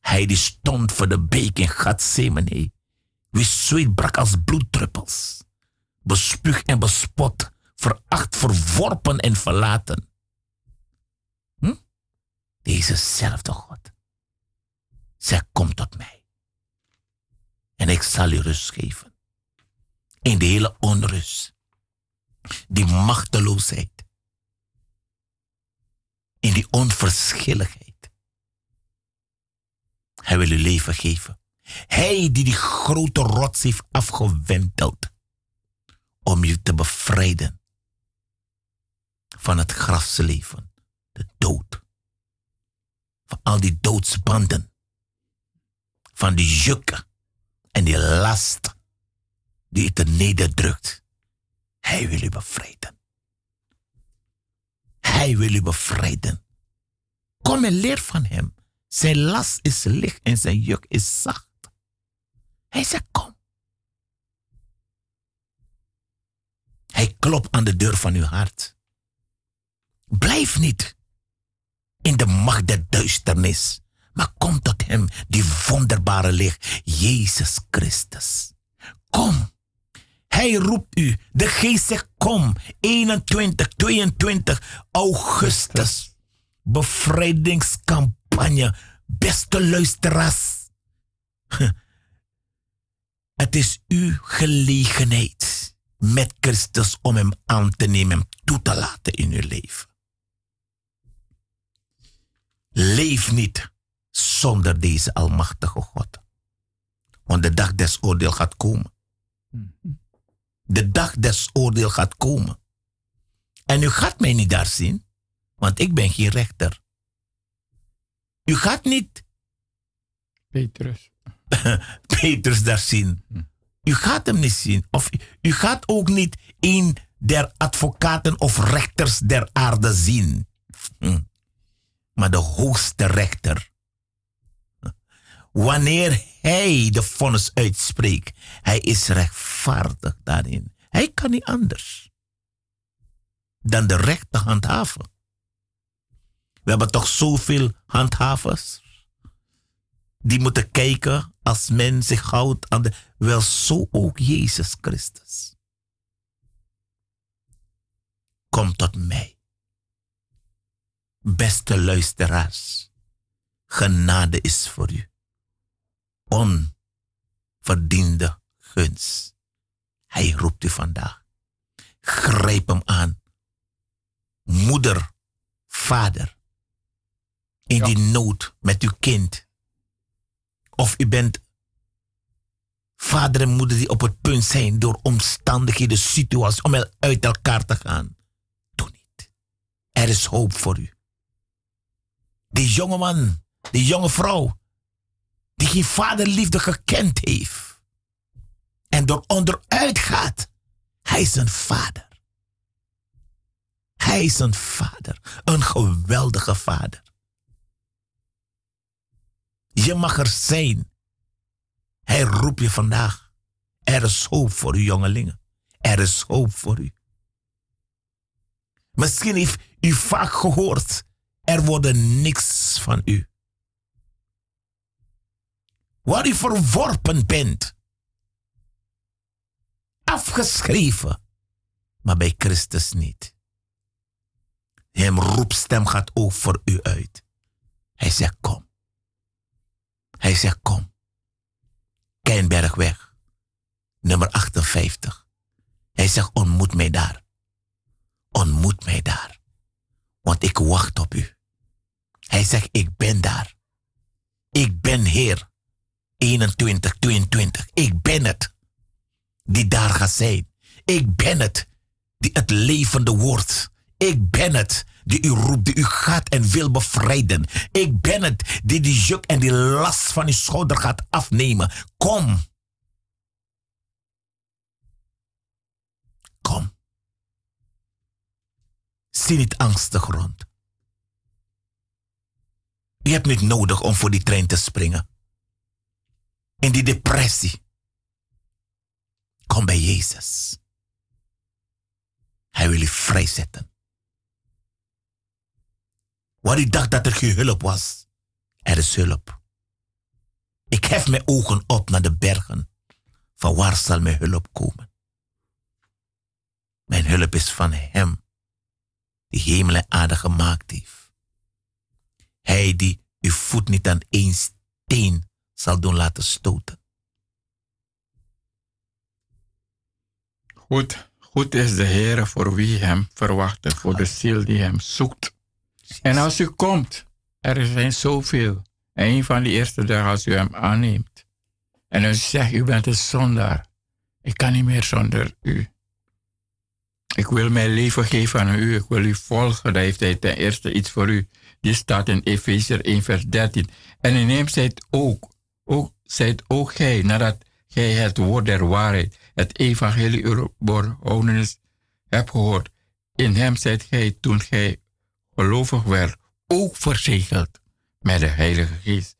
Hij die stond voor de beek in Gethsemane. Wie zweet brak als bloeddruppels. Bespuug en bespot, veracht, verworpen en verlaten. Hm? Dezezelfde God. Zeg, kom tot mij. En ik zal u rust geven. In de hele onrust. Die machteloosheid. In die onverschilligheid. Hij wil u leven geven. Hij die die grote rots heeft afgewenteld. Om je te bevrijden. Van het grafsleven. De dood. Van al die doodsbanden van die juk en die last die het nederdrukt. Hij wil u bevrijden. Hij wil u bevrijden. Kom en leer van hem. Zijn last is licht en zijn juk is zacht. Hij zegt kom. Hij klopt aan de deur van uw hart. Blijf niet in de macht der duisternis. Maar kom tot hem, die wonderbare licht, Jezus Christus. Kom. Hij roept u. De geest zegt kom. 21, 22 augustus. Bevrijdingscampagne. Beste luisteraars. Het is uw gelegenheid met Christus om hem aan te nemen, hem toe te laten in uw leven. Leef niet zonder deze almachtige God. Want de dag des oordeel gaat komen. De dag des oordeel gaat komen. En u gaat mij niet daar zien, want ik ben geen rechter. U gaat niet Petrus. Petrus daar zien. U gaat hem niet zien. Of u gaat ook niet een der advocaten of rechters der aarde zien. Hm. Maar de hoogste rechter Wanneer hij de vonnis uitspreekt, hij is rechtvaardig daarin. Hij kan niet anders dan de rechter handhaven. We hebben toch zoveel handhavers die moeten kijken als men zich houdt aan de. Wel, zo ook Jezus Christus. Kom tot mij. Beste luisteraars, genade is voor u onverdiende gunst. Hij roept u vandaag. Grijp hem aan. Moeder, vader, in die nood met uw kind. Of u bent vader en moeder die op het punt zijn door omstandigheden, situaties, om uit elkaar te gaan. Doe niet. Er is hoop voor u. Die jonge man, die jonge vrouw, die geen vaderliefde gekend heeft. En door onderuit gaat. Hij is een vader. Hij is een vader. Een geweldige vader. Je mag er zijn. Hij roept je vandaag. Er is hoop voor u, jongelingen. Er is hoop voor u. Misschien heeft u vaak gehoord. Er wordt niks van u. Waar u verworpen bent. Afgeschreven. Maar bij Christus niet. Hem roepstem gaat ook voor u uit. Hij zegt kom. Hij zegt kom. Keinbergweg. Nummer 58. Hij zegt ontmoet mij daar. Ontmoet mij daar. Want ik wacht op u. Hij zegt ik ben daar. Ik ben Heer. 21, 22. Ik ben het. Die daar gaat zijn. Ik ben het. Die het levende woord ik ben het die u roept, die u gaat en wil bevrijden. Ik ben het die die juk en die last van uw schouder gaat afnemen. Kom. Kom. Zie niet angstig rond. Je hebt niet nodig om voor die trein te springen. In die depressie. Kom bij Jezus. Hij wil je vrijzetten. Waar ik dacht dat er geen hulp was, er is hulp. Ik hef mijn ogen op naar de bergen. Van waar zal mijn hulp komen? Mijn hulp is van Hem, die hemel en aarde gemaakt heeft. Hij die uw voet niet aan één steen zal doen laten stoten. Goed, goed is de Heer voor wie Hem verwacht, voor de ziel die Hem zoekt. En als u komt, er zijn zoveel. En een van die eerste dagen als u hem aanneemt. En u zegt, u bent een zondaar. Ik kan niet meer zonder u. Ik wil mijn leven geven aan u. Ik wil u volgen. Daar heeft hij ten eerste iets voor u. Die staat in Efeziër 1 vers 13. En in hem zijt ook, ook, zijt ook gij, nadat gij het woord der waarheid, het evangelie is, hebt gehoord. In hem zijt gij toen gij gelovig werd, ook verzegeld met de Heilige Geest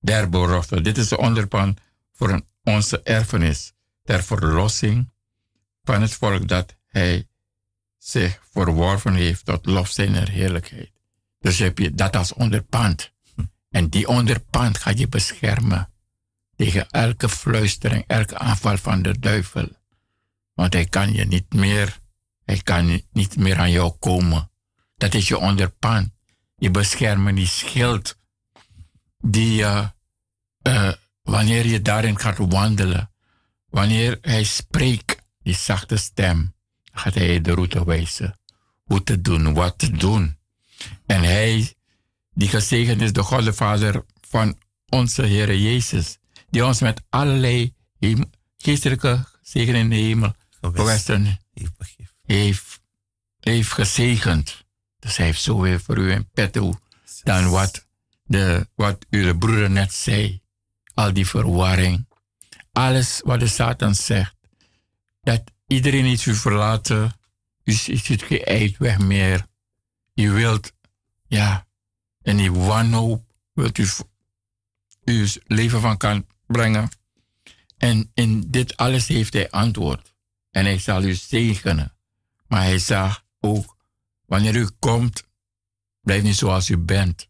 der. Dit is de onderpand voor onze erfenis ter verlossing van het volk dat hij zich verworven heeft tot lof zijn heerlijkheid. Dus heb je dat als onderpand. En die onderpand gaat je beschermen tegen elke fluistering, elke aanval van de duivel. Want hij kan je niet meer, hij kan niet meer aan jou komen. Dat is je onderpand. Je beschermen, die schild. Die, uh, wanneer je daarin gaat wandelen, wanneer hij spreekt, die zachte stem, gaat hij de route wijzen. Hoe te doen, wat te doen. En hij, die gezegend is, de God de Vader van onze Heer Jezus, die ons met allerlei geestelijke zegen in de hemel gewesten heeft, heeft gezegend. Dus hij heeft zoveel voor u in petto dan wat, de, wat uw broeder net zei. Al die verwarring. Alles wat de Satan zegt. Dat iedereen iets u verlaten. U ziet geen uitweg meer. U wilt, ja, en die wanhoop wilt u uw leven van kan brengen. En in dit alles heeft hij antwoord. En hij zal u zegenen. Maar hij zag ook Wanneer u komt, blijf niet zoals u bent.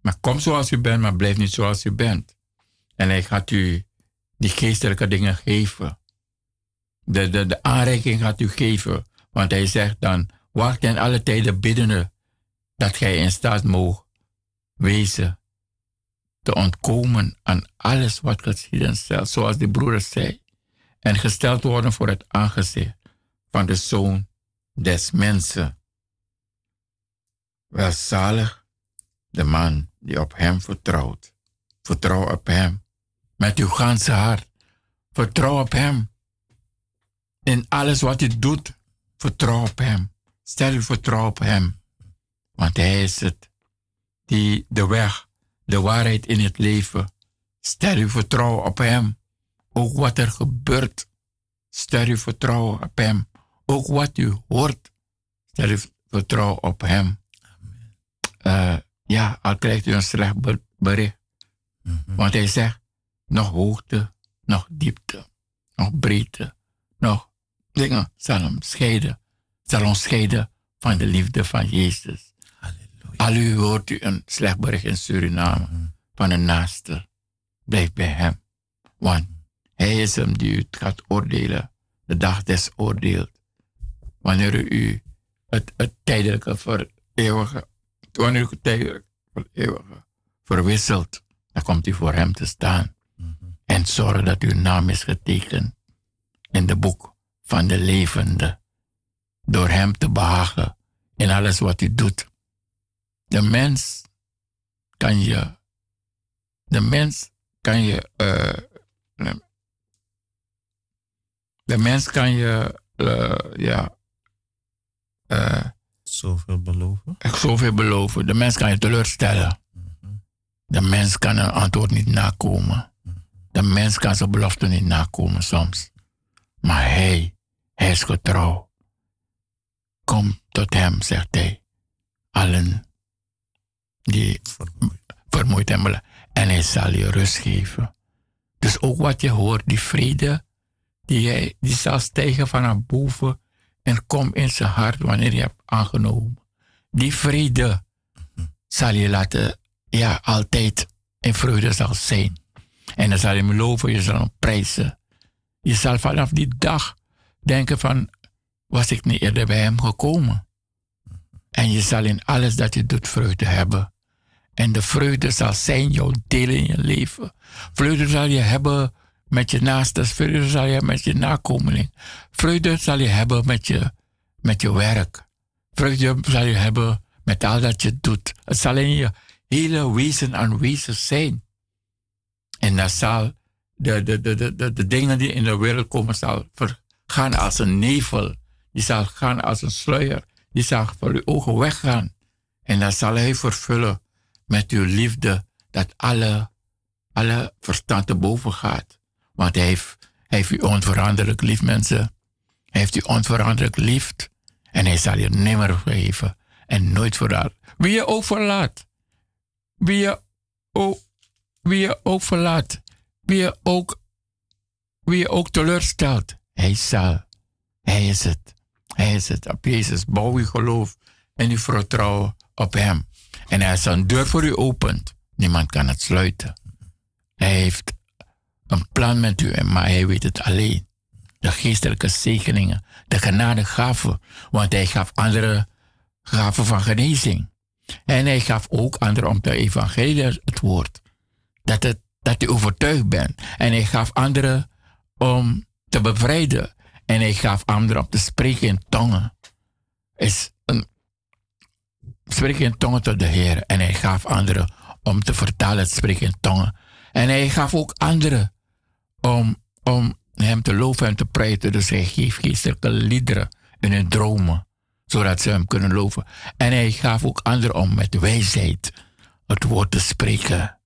Maar kom zoals u bent, maar blijf niet zoals u bent. En hij gaat u die geestelijke dingen geven. De, de, de aanreiking gaat u geven. Want hij zegt dan, wacht in alle tijden biddende, dat gij in staat moogt wezen te ontkomen aan alles wat geschieden zelfs zoals de broeder zei. en gesteld worden voor het aangezicht van de Zoon des Mensen. Welzalig de man die op hem vertrouwt. Vertrouw op hem met uw ganse hart. Vertrouw op hem. In alles wat u doet, vertrouw op hem. Stel uw vertrouwen op hem. Want hij is het die de weg, de waarheid in het leven. Stel uw vertrouwen op hem. Ook wat er gebeurt, stel uw vertrouwen op hem. Ook wat u hoort, stel uw vertrouwen op hem. Uh, ja, al krijgt u een slecht bericht. Mhm. Want hij zegt, nog hoogte, nog diepte, nog breedte, nog dingen zal hem scheiden, zal ons scheiden van de liefde van Jezus. Al u hoort u een slecht bericht in Suriname van een naaste, blijf bij hem. Want hij is hem die u gaat oordelen, de dag des oordeelt. Wanneer u het, het tijdelijke voor eeuwige, wanneer u het tijdelijke voor eeuwige verwisselt, dan komt u voor hem te staan. En zorg dat uw naam is getekend in de boek van de levende. Door hem te behagen in alles wat u doet. De mens kan je, de mens kan je, uh, de mens kan je, uh, ja, uh, zoveel beloven. Zoveel beloven. De mens kan je teleurstellen. De mens kan een antwoord niet nakomen. De mens kan zijn belofte niet nakomen soms. Maar hij, hij is getrouw. Kom tot hem, zegt hij. Allen die vermoeid hebben. En hij zal je rust geven. Dus ook wat je hoort, die vrede, die, hij, die zal stijgen vanaf boven en kom in zijn hart wanneer je hebt aangenomen. Die vrede zal je laten, ja, altijd in vreugde zal zijn. En dan zal je hem loven, je zal hem prijzen. Je zal vanaf die dag denken van, was ik niet eerder bij hem gekomen? En je zal in alles dat je doet vreugde hebben. En de vreugde zal zijn jouw deel in je leven. Vreugde zal je hebben met je naasten. Vreugde zal je met je nakomeling. Vreugde zal je hebben met je, met je werk. Vreugde zal je hebben met al dat je doet. Het zal in je hele wezen aanwezig zijn. En dat zal de, de, de, de, de dingen die in de wereld komen, zal gaan als een nevel. Die zal gaan als een sluier. Die zal voor uw ogen weggaan. En dat zal hij vervullen met uw liefde, dat alle, alle verstand te boven gaat. Want hij heeft, heeft u onveranderlijk lief, mensen. Hij heeft u onveranderlijk lief. En hij zal je nimmer vergeven en nooit verlaten. Wie je ook verlaat, wie je ook, wie je ook verlaat, wie je ook, wie je ook teleurstelt, hij zal. Hij is het. Hij is het. Op Jezus bouw uw geloof en uw vertrouwen op hem. En als een deur voor u opent, niemand kan het sluiten. Hij heeft een plan met u, maar hij weet het alleen. De geestelijke zegeningen, de genadegaven, want hij gaf andere gaven van genezing. En hij gaf ook anderen om te evangeliseren het woord. Dat, het, dat u overtuigd bent. En hij gaf anderen om te bevrijden. En hij gaf anderen om te spreken in tongen. Is een, spreken in tongen tot de Heer. En hij gaf anderen om te vertalen het spreken in tongen. En hij gaf ook anderen om, om hem te loven en te prijzen. Dus hij geeft geestelijke liederen in hun dromen, zodat ze hem kunnen loven. En hij gaf ook anderen om met wijsheid het woord te spreken.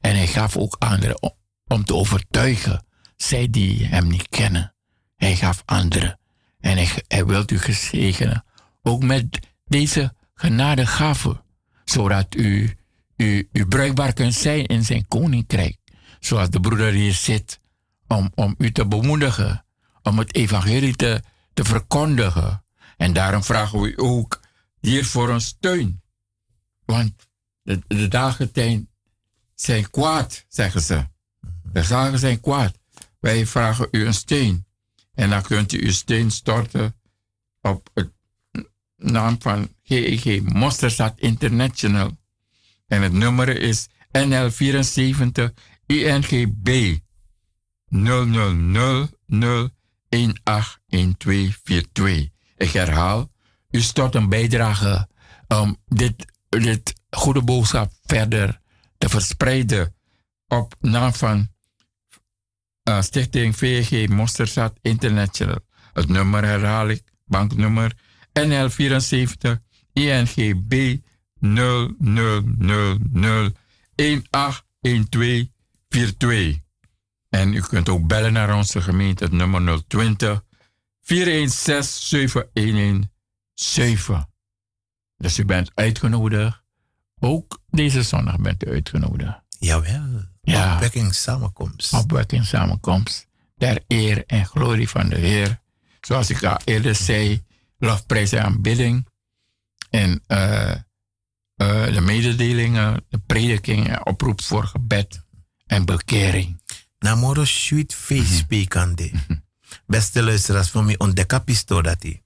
En hij gaf ook anderen om, om te overtuigen, zij die hem niet kennen. Hij gaf anderen. En hij, hij wil u gezegenen, ook met deze genadegaven, zodat u, u, bruikbaar kunt zijn in zijn koninkrijk zoals de broeder hier zit, om, om u te bemoedigen, om het evangelie te, te verkondigen. En daarom vragen we u ook hier voor een steun. Want de, de dagen zijn kwaad, zeggen ze. De dagen zijn kwaad. Wij vragen u een steun. En dan kunt u uw steun storten op het naam van GEG Mosterstad International. En het nummer is NL74 INGB 000 181242. Ik herhaal, u stort een bijdrage om dit, dit goede boodschap verder te verspreiden op naam van uh, Stichting VG Monsterzat International. Het nummer herhaal ik, banknummer NL74 INGB 0000 181242. En u kunt ook bellen naar onze gemeente, het nummer 020 416 7117. Dus u bent uitgenodigd. Ook deze zondag bent u uitgenodigd. Jawel. Ja. Opwekking samenkomst. Opwekking samenkomst. Ter eer en glorie van de Heer. Zoals ik al eerder zei, lofprijs en aanbidding. En uh, uh, de mededelingen, de predikingen, oproep voor gebed en bekering. Namoro sweet face speakande. Beste luisteraars, voor mij ontdekken dat hij.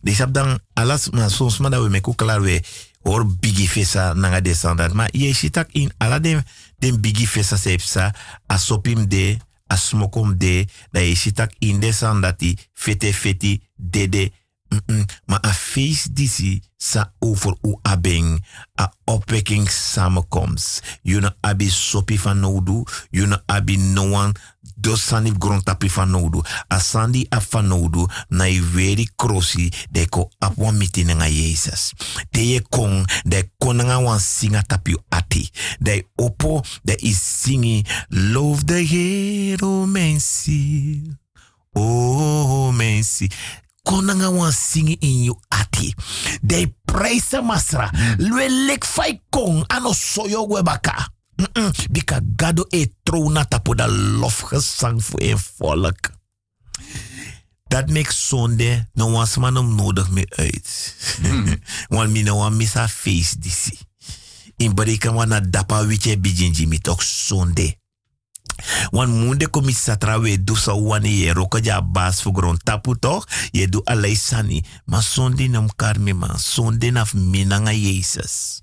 Dus heb dan alles, maar soms maar dat we met klaar we hoor bigi fesa nanga descendant. Maar je ziet ook in alle den, den bigi fesa sepsa, a sopim de, a smokom de, dat je ziet ook in descendant die fete feti dede Mm -mm. Maar a feest disi sa over u abeng, a opwekking samenkomst. Juna abi sopi van nodu, juna abi noan dos sanif grondtapi van nodu. A sandi a van na veri krosi, de ko apwa miti nga Jezus. De ye kong, de konanga wan singa tapi ati. De opo, de is singi, love the Heer, o mijn ziel. Oh, ziel konanga wan singi in you ati. De praise masra. Lwe lek fai kong ano soyo webaka. Mm -mm. Bika gado e trona tapo da lofgezang voor een volk. Dat makes zonde no was man om nodig meer uit. Mm. Want mi no wan misa face disi. In bereken wana dapa wiche bijinji mi tok zonde. Wan munde komi satra we do sa wani ye roka ja bas fu gron tapu? Ye do alai sani. Ma sondi nam karmi man. Sondi naf minanga Jesus.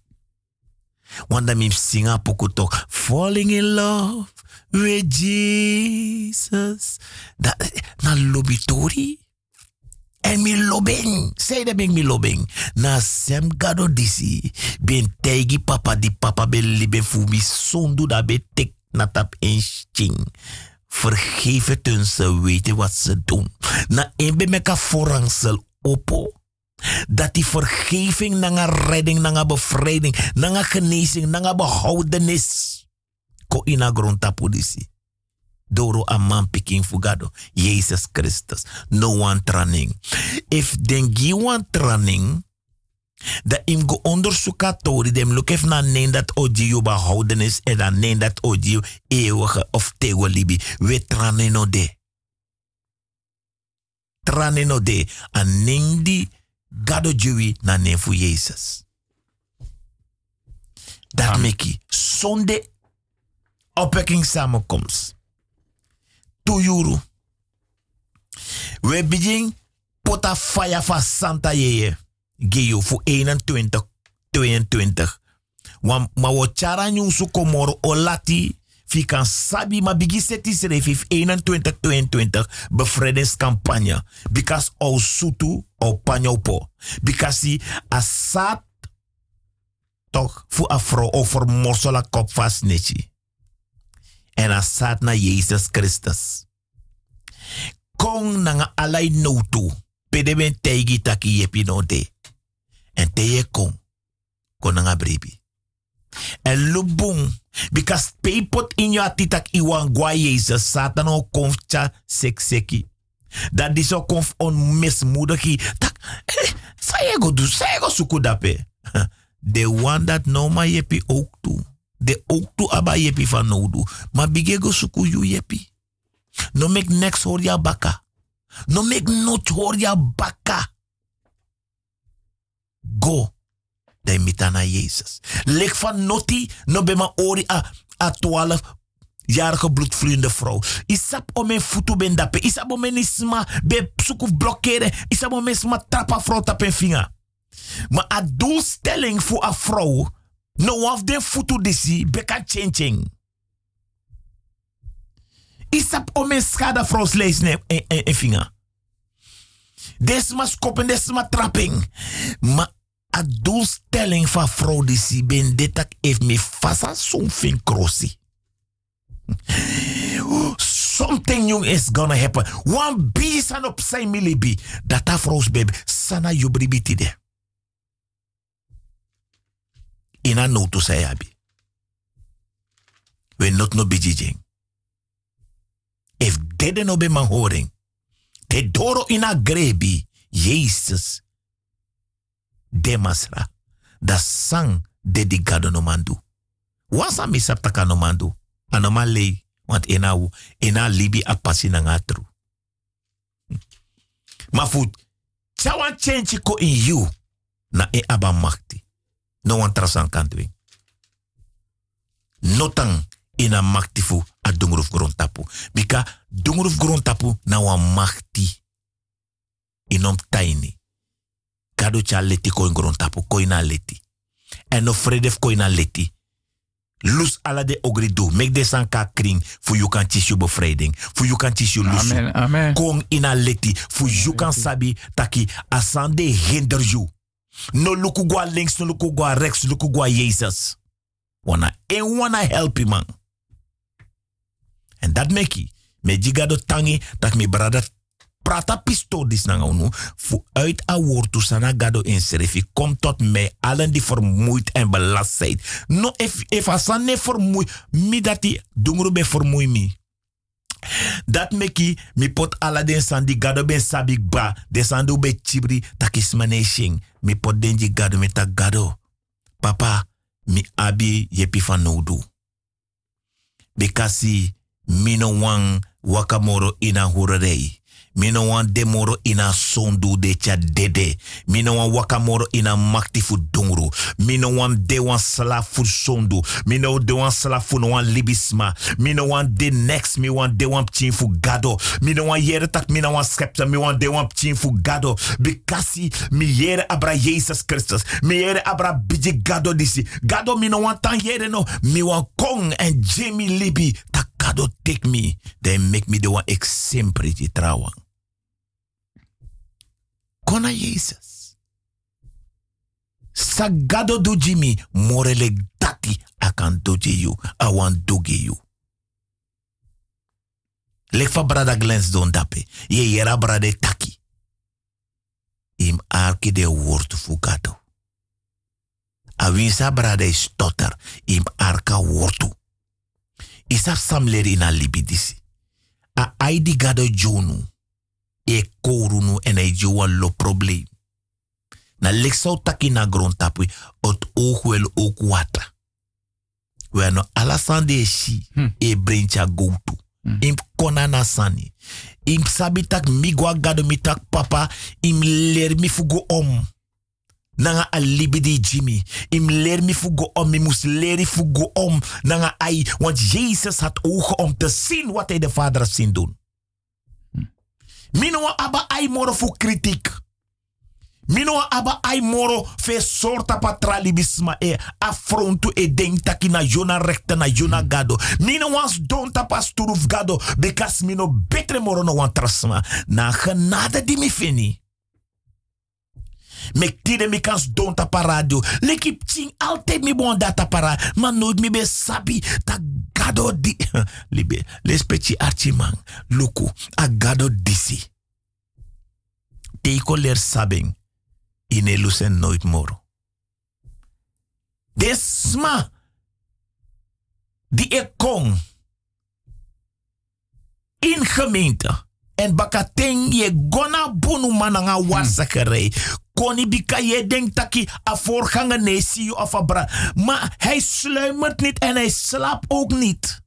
Wanda mi singa toch. Falling in love with Jesus. Na lobitori. En mi. Say de bing mi lobeng. Na sem gado disi. Ben tegi papa di papa be libe fu mi sondu da be tek na tap een sting. Vergeef het hun, ze weten wat ze doen. Na een bij meka opo. Dat die vergeving, na redding, na bevrijding, na genezing, na behoudenis. Ko ina politie. Doro a man piking fugado. Jezus Christus. No one training. If den gi one training, da im go onderzoek tori dem look even na neem dat odio behoudenis en dan neem dat odio eeuwige of tego libi. We tranen no de. Tranen no de. En neem die gado jui na neem voor Jezus. Dat meki. Zonde opwekking samenkomst. Tuyuru. We begin pota fire van Santa Yeye. Geyo voor 21, 22. Want ma wo chara nyusu komoro o lati fikan sabi ma bigi seti serefif 21, 22 bevrijdingscampagne. Because o sutu o panyopo. Because asat toch voor afro over morsola kop vast netje. En asat na Jezus Christus. Kong nanga alai notu. Pede ben teigi taki yepi no. En te ye kon. Kon nga brebi. En lubung. Because paypot in yo atitak iwan gwa Jezus. Satan o konf cha sekseki. Dat die zo konf on mismoedigi. Tak. Eh, do. Sa ye go suku dape. The one that no ma yepi ook. De ook toe aba yepi nodu. Ma bige go suku yu yepi. No make next hoor ya baka. No make not hoor ya baka. Go. De mitana Jezus. Leg van noti no be ma ori a, a 12 jarige bloedvloeiende vrouw. Isap om mijn voeten ben dape. Isap om mijn isma be zoek blokkeren. Isap om mijn isma trappa vrouw tap en vinger. Maar a doelstelling voor een vrouw. No of de voeten disi beka changing. Isap om een schade vrouws in, in vinger. Desma skoppen, desma trapping. Maar a doelstelling van vrouw die si ben dit dat heeft me zo'n fin crossie. Something new is gonna happen. One beast op zijn milibi. Dat a vrouws baby. Sana yubribitide. Ina notu say abi. We not no bijijing. If dede no be man horing. Te doro ina grebi. Jezus. Demasra. Da sang gado no mandu. Wasa mi saptaka no mandu. Anoma lei. Want ina u. Ina libi a pasi na ngatru. Maar voet. Chawan change ko in you. Na e aba makti. No wan trasan. Notang ina makti fu a dunguruf grondtapu. Bika dunguruf grondtapu na wan makti. Inom taini. Kado cha leti ko in grondtapu ko ina leti. En no fredef ko ina leti. Lus ala de ogri do. Mek de san ka kring. Fu you kan tis you bevrijding. Fu you kan lusu. Amen, amen. Kong ina leti. Fu you kan sabi taki asande hinder you. No luku gwa links, no luku gwa rechts, luku gwa Jesus. Wanna en wanna help you man. En dat meki. Me jigado tangi dat mi brada prata pisto dis nanga unu. Fu uit a woord to sana gado in serifi. Kom tot mij allen die vermoeid en belast zijn. No if, if asan ne vermoeid. Mi dati dungru be mi. Dat meki mi pot ala den sandi gado ben sabik ba. De be chibri takis maneshing. Mi pot denji gado me tak gado. Papa, mi abi yepi van nodu. Bekasi mino wang wakamoro ina hurerei. Mino wan demoro ina sondu de cha dede. Mino wan wakamoro ina makti fu dongru. Mino wan de wan sla fu sondu. Mino de wan sla fu no libisma. Mino wan de next mi wan de gado. Mino wan yere tak mina wan skepta mi wan de gado. Bikasi mi yere abra Jesus Christus. Mi yere abra biji gado disi. Gado mino wan tan yere no. Mi wan kong en Jamie Libi. Tak gado take me. Then make me de wan ek sempre ti trouwen. Kona Jesus. Sagado do Jimmy, morele dati akan doje you, awan doge you. Lek fa brada glens don dape, ye yera brade taki. Im arki de woord fugado. A winsa brade stotter, im arka wortu. Isa samleri na libidisi. A aidi gado jonu e korunu en e joa lo probleem. Na leksau taki na grondtapu, ot oog wel ook wata. We no alasande shi e brencha goutu. Im kona na sani. Im sabi tak migwa gado mi tak papa, im ler mi fugo om. Nanga di Jimmy. Im leer mi fugo om, mi moest leren fugo om. Nanga ai, want Jezus had ogen om te zien wat hij de Vader zien doen. Mino aba ai moro fu kritiek. Mino aba ai moro fe sorta patralibisma e affrontu e denk taki na jona rekte na jona gado. Mino wans don tapas turuf gado because mino betre moro no wan trasma. Na genade di mi fini. Mek tide mi kans don tapa radio. Leki pting altijd mi bon data para. Maar nooit mi be sabi ta gado di. Libe, lespeci archimang. Luku, a gado disi. Teiko ler sabing. Ine lusen nooit moro. Desma. Die ik. In gemeente. En bakateng je gona bunu mananga warzakerij. Koni bika je denkt taki a voorganger nee zie je bra. Maar hij sluimert niet en hij slaapt ook niet.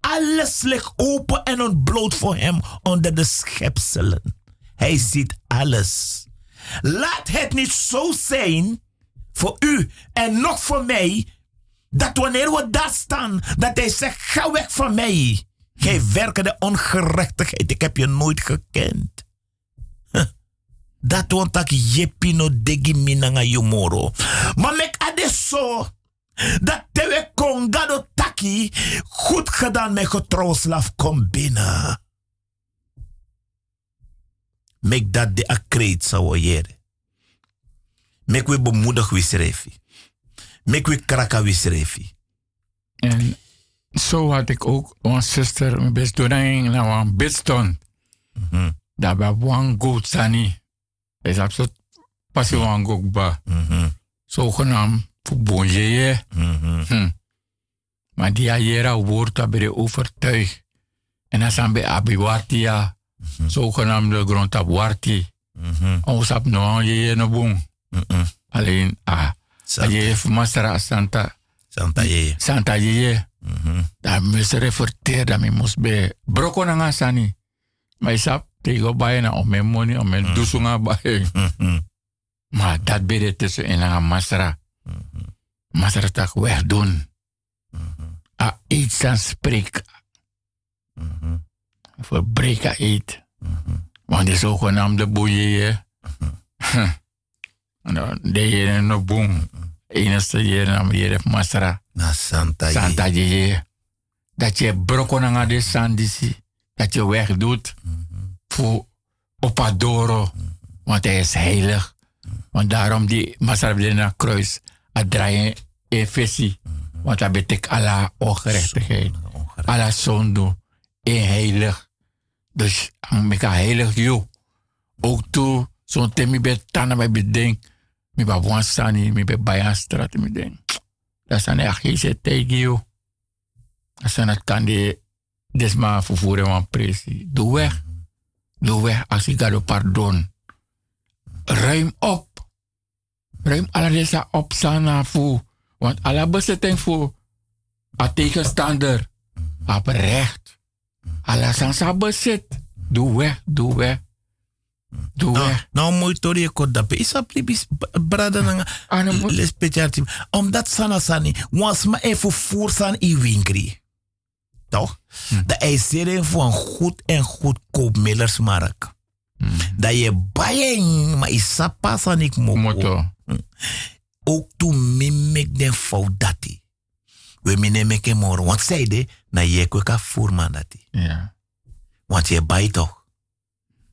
Alles ligt open en ontbloot voor hem onder de schepselen. Hij ziet alles. Laat het niet zo zijn voor u en nog voor mij. Dat wanneer we daar staan, dat hij zegt: ga weg van mij. Gij werkende ongerechtigheid, ik heb je nooit gekend. Dat want ik jepino degi minanga yomoro. Maar mek adesso. Dat tewe kongado taki. Goed gedaan, mijn getrouwslaaf. Kom binnen. Mek dat de akreet zou jere. Mek we bemoedig wisrefi. Mek we kraka. En zo had ik ook een zuster, mijn best doen naar een bidstond. Mhm. Dat bij one goat sani. Is dat zo pas one goat ba. Mhm. Zogenaamd voor bonje. Mhm. Hm. Maar die jera woord dat bij de overtuig. En dan zijn bij abiwartia. Zogenaamde grond op warti. Mhm. Ons op no je no boom. Alleen ah. Je heeft Masra Santa. Santa ye. Santa je. Dat moest referteer dat me moest bij. Broko na nga sani. Maar ik sap tegen bij na om mijn money om mijn dusunga bij. Mhm. Maar dat je tussen in een Masra. Masra tak wegdoen. A iets aan spreek. Mhm. Verbreken eet. Want die zogenaamde boeien. En dan deed je een boom. Enige je nam je Masra. Na Santa ye. Santa je. Dat je broko na de sandisi. Dat je wegdoet. Voor Opadoro. Want hij is heilig. Want daarom die Masra naar kruis. Het draaien efesi. Want dat betekent alla ongerechtigheid. Alla zonde. En heilig. Dus ik ga heilig jou. Ook toe. Zo'n temi bij bij bedenk. Mi ba wan sani, mi be bayan straat, mi den. Dat echt geen tegen jou. Dat zijn het kan de desma vervoeren van presi. Doe weg. Doe weg als ik ga pardon. Ruim op. Ruim alle deze op sana voor. Want alle bezetting voor a tegenstander. Op recht. Alle sansa bezit. Doe weg, doe weg. Doe Nou, nou mooi tori ko dape. Isa plibis brada nanga. Ah, nou, moet- Le speciaal Omdat sana sani. Was ma even voor san i winkri. Toch? Dat is zeer voor een goed en goedkoop millersmarkt. Dat je bayen, maar isa pasan ik mo. Motto. Ook toen mimek den fout dati. We mine meke moro. Want zij de, na je kweka voerman dati. Ja. Want je bij toch.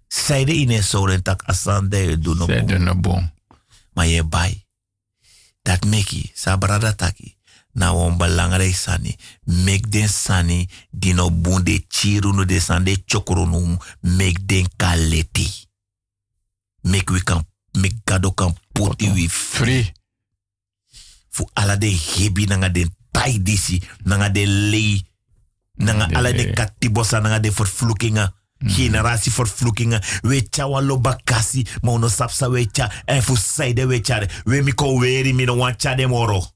Zij de in een soren tak asan de je doen op. Zij doen een boom. Maar je bij. Dat meki, sabrada taki. Nou, een belangrijk sani. Mek den sani, die no bunde chiru no de san de chokro no, mek den kaleti. Mek we kan, mek gado kan poti we Free. fu ala de hebi nanga de tai disi, nanga de lei, nanga De ala de lei. katibosa, nanga de vervloekingen. Generatie vervloekingen. We tja wan lo bakasi, ma uno sapsa we tja, en fu saide we tja. de. We mi ko weri mi no wan tja de moro.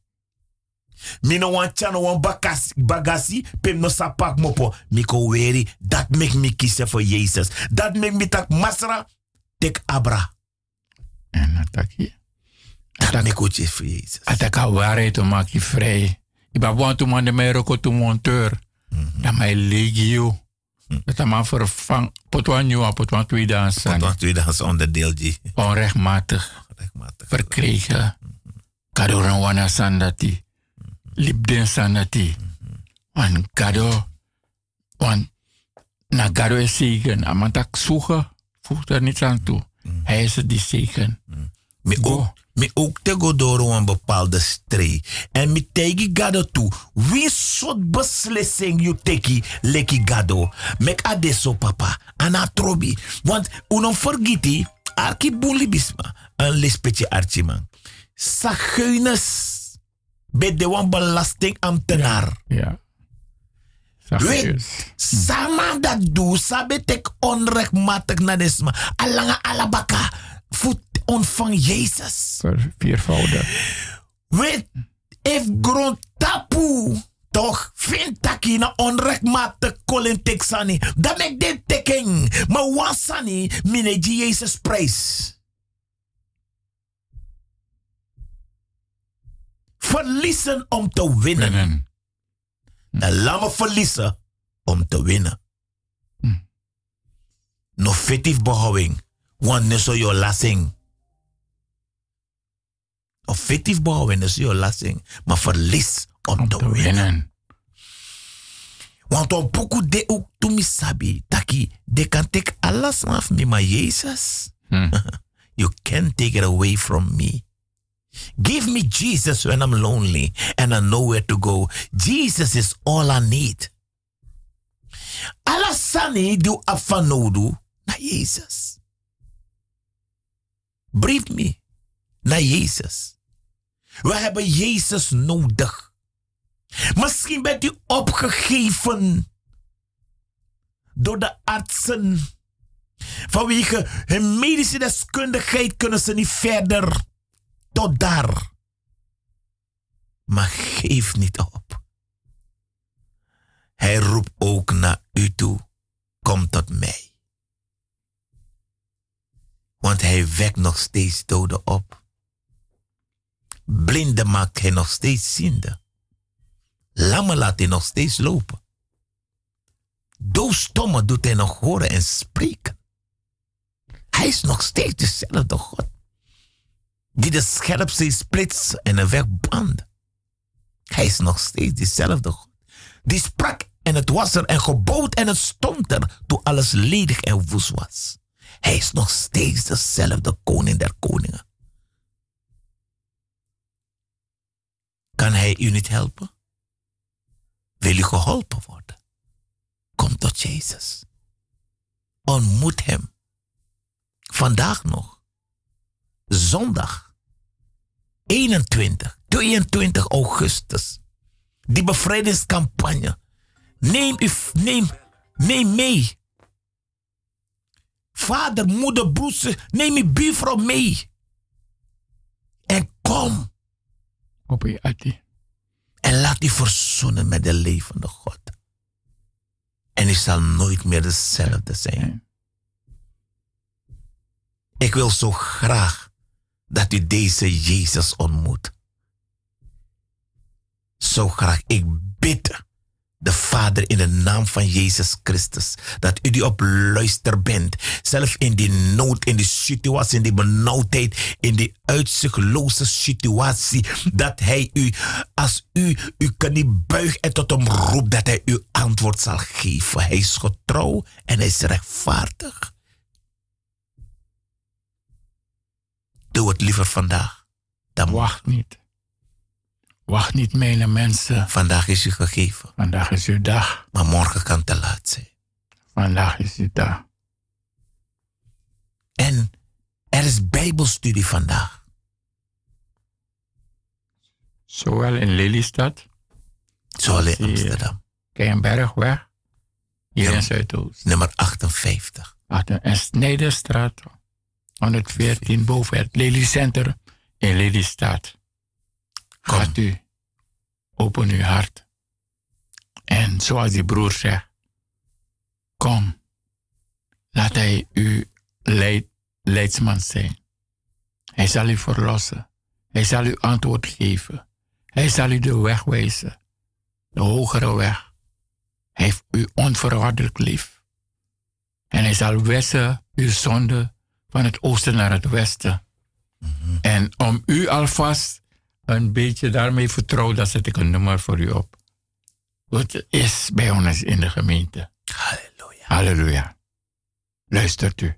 Mi no wan tja no wan bakasi, bagasi, pem no sapak mopo. Mi ko weri, dat make me kiezen voor Jezus. Dat make me tak masra, tek abra. En ataki. Dat make me voor Jezus. Ataka waarheid te maken vrij. Ben want toen man de mij roko to monteur. Dat mij legio. Dat is maar vervang. Potwan nieuw, potwan twee dansen. Want tweedehands onderdeel, G. Onrechtmatig Rechtmatig. verkregen. Kado wana sandati. Libden sandati. Want kado. Want na kado is zegen. Amantak zoeken. Voegt er niets aan toe. Hij is die zegen. Me Go. ook, me ook te go door een bepaalde streek. En me tegi gado toe. Wie soort beslissing you teki leki gado. Mek adesso papa. Anatrobi. Want uno forgiti. Arki buli bisma. Een lispetje archiman. Saguines. Bij de wan belastingambtenaar. Ja. Weet, sama dat doe, sabe tek onrechtmatig na desma. Alanga alabaka. Voet ontvang Jezus. Viervoudig. Weet, if grond tapu, toch, vind taki na onrechtmatig kolin teksani. Dat mek de teken. Maar wansani, mineji Jezus prijs. Verliezen om te winnen. Winnen. En laat me verliezen om te winnen. No fictief behouding. Want ne so your lasting. Offectief bouwen is je lasting. Maar verlies om, Om te, te winnen. winnen. Want op poku de ook to mi sabi. Taki, de kan take alles af me, maar Jezus. Hm. You can't take it away from me. Give me Jesus when I'm lonely and I know where to go. Jesus is all I need. Alasani do afanodu na Jezus. Brief me naar Jezus. We hebben Jezus nodig. Misschien bent u opgegeven door de artsen. Vanwege hun medische deskundigheid kunnen ze niet verder tot daar. Maar geef niet op. Hij roept ook naar u toe. Kom tot mij. Want hij wekt nog steeds doden op. Blinden maakt hij nog steeds ziende. Lammen laat hij nog steeds lopen. Doofstommen doet hij nog horen en spreken. Hij is nog steeds dezelfde God. Die de scherpste splitst en een weg band. Hij is nog steeds dezelfde God. Die sprak en het was er en gebood en het stond er toen alles ledig en woest was. Hij is nog steeds dezelfde koning der koningen. Kan hij u niet helpen? Wil u geholpen worden? Kom tot Jezus. Ontmoet hem. Vandaag nog. Zondag. 21, 22 augustus. Die bevrijdingscampagne. Neem, u, neem, neem mee. Vader, moeder, broers, neem je buurvrouw mee. En kom. Op je ati. En laat u verzoenen met de levende God. En u zal nooit meer dezelfde zijn. Ik wil zo graag dat u deze Jezus ontmoet. Zo graag. Ik bid de Vader in de naam van Jezus Christus. Dat u die op luister bent. Zelf in die nood, in die situatie, in die benauwdheid, in die uitzichtloze situatie. Dat hij u, als u u kan niet buigen en tot hem roept, dat hij u antwoord zal geven. Hij is getrouw en hij is rechtvaardig. Doe het liever vandaag. Dan Wacht niet. Wacht niet, mijn mensen. Vandaag is u gegeven, Vandaag is uw dag. maar morgen kan het te laat zijn. Vandaag is uw dag. En er is Bijbelstudie vandaag. Zowel in Lelystad, Zoal in je. Amsterdam. Keienbergweg, hier in Zuidoost. Nummer 58. Achter- En Snijderstraat, 114 boven het Lelycenter in Lelystad. Gaat u, open uw hart. En zoals die broer zegt, kom, laat hij uw leid, leidsman zijn. Hij zal u verlossen. Hij zal u antwoord geven. Hij zal u de weg wijzen. De hogere weg. Hij heeft u onvoorwaardelijk lief. En hij zal wissen uw zonde van het oosten naar het westen. En om u alvast een beetje daarmee vertrouwen, dan zet ik een nummer voor u op. Het is bij ons in de gemeente. Halleluja. Halleluja. Luistert u.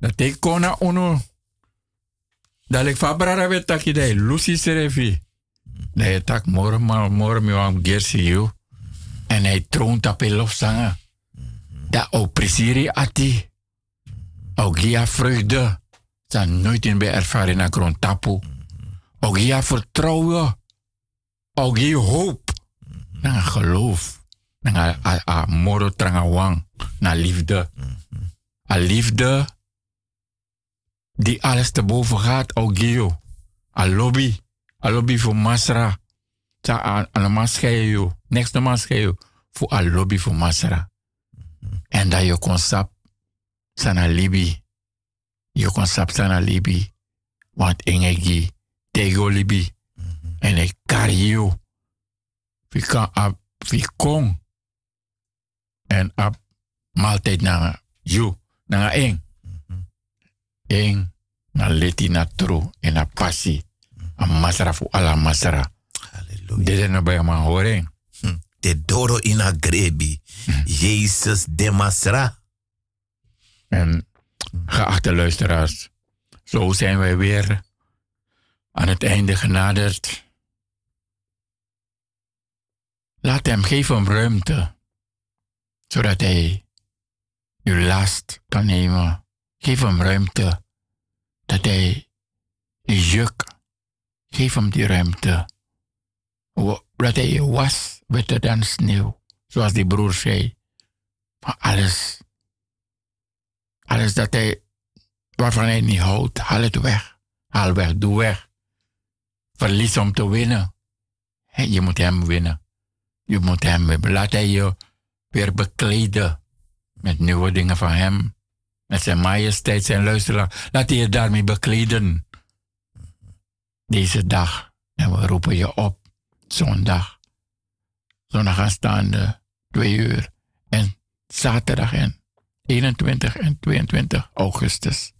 Dat ik kon na uno. Dat ik fabrara weet dat je de Lucy Serevi. Nee, tak morgen, maar morgen me aan gersi you. En hij troont op een lofzanger. Dat ook presiri ati. Ook ja vreugde. Zijn nooit in bij ervaren naar grond tapu. Ook ja vertrouwen. Ook je hoop. Naar geloof. Naar moro tranga wang. Naar liefde. A liefde die alles te boven gaat. Ook je. A lobby. A lobby voor Masra. Ta aan de mascheio. Next to mascheio. Voor a lobby voor Masra. En dat je kon sap. Sana libi. Je kon sap sana libi. Want ingegi. Tego libi. En ik kario. Vi kan ap. Vi kon. En ap. Maaltijd naar you. Naar eng. Eng. Na leti na tro. En na passie. A masara fu ala masara. Dit is nou bij mijn horen. Te doro in agrebi. Jezus de Masra. En geachte luisteraars, zo zijn wij weer aan het einde genaderd. Laat hem, geef hem ruimte, zodat hij uw last kan nemen. Geef hem ruimte, dat hij uw juk, geef hem die ruimte. Dat hij was witter dan sneeuw, zoals die broer zei. Alles alles dat hij, waarvan hij niet houdt, haal het weg. Haal weg, doe weg. Verlies om te winnen. Je moet hem winnen. Je moet hem winnen. Laat hij je weer bekleden met nieuwe dingen van hem. Met zijn majesteit, zijn luisteraar. Laat hij je daarmee bekleden. Deze dag. En we roepen je op. Zondag. Zondag aanstaande. Twee uur. En zaterdag en 21 en 22 augustus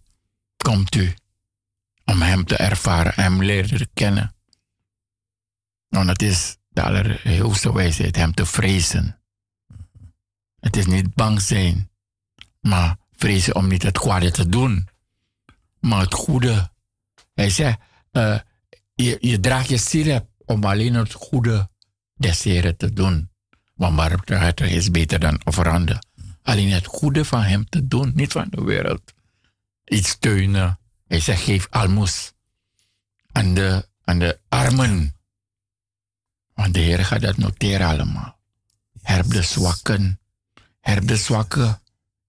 komt u om hem te ervaren, hem leren kennen. Want het is de allerhoogste wijsheid hem te vrezen. Het is niet bang zijn, maar vrezen om niet het kwade te doen, maar het goede. Hij zegt, eh, je, je draagt je ziel om alleen het goede des te doen. Want barmhartig is beter dan offerande. Alleen het goede van hem te doen, niet van de wereld. Iets steunen. Hij zegt, geef almoes aan de, aan de armen. Want de Heer gaat dat noteren allemaal. Help de zwakken. Help de zwakken.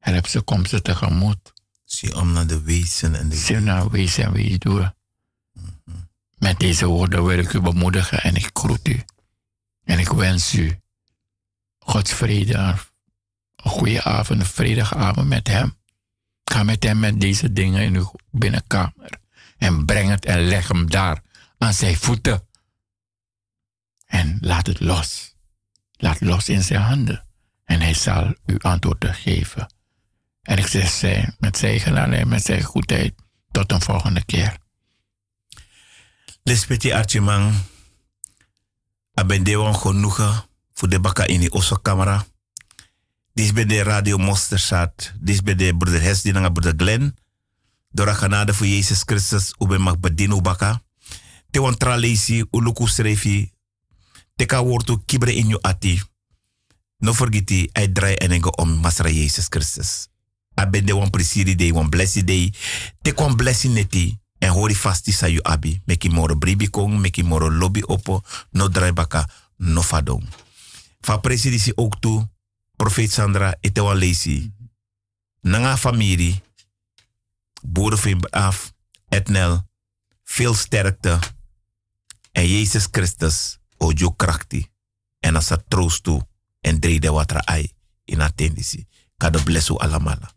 Help ze, kom ze tegemoet. Zie om naar de wezen en de Zie nou, wees en doen. Met deze woorden wil ik u bemoedigen en ik groet u. En ik wens u Gods vrede, een goede avond, een vredige avond met hem. Ga met hem met deze dingen in uw binnenkamer. En breng het en leg hem daar aan zijn voeten. En laat het los. Laat los in zijn handen. En hij zal u antwoorden geven. En ik zeg zij, met zijn genade en met zijn goedheid. Tot een volgende keer. Lespeti Archimang. Abendewan genoegen voor de bakka in die osso camera. Dit bij de Radio Mosterstad. Dit bij de broeder Hes, die broeder Glenn. Door de genade voor Jezus Christus, u bent mag bedienen bakka. Te wan tralesi, uluku srefi. Teka wortu kibre in je ati. No forgeti, I draai en ik om Masra Jezus Christus. Abende wan presiri day, wan blessi day. Te kwan blessi neti. En hori fasti sa yu abi. Meki moro bribi kong, meki moro lobby opo. No draai baka, no fadong. Fa presidisi ook toe. Profeet Sandra, etewa lesi. Nanga familie. Boerenveen af. Etnel. Veel sterkte. En Jezus Christus. Ojo krachti. En het troost toe. En drie de watra ai. In attendisi. Kado blessu alamala.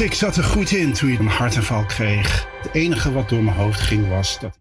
Schrik zat er goed in toen hij een hartaanval kreeg. Het enige wat door mijn hoofd ging was dat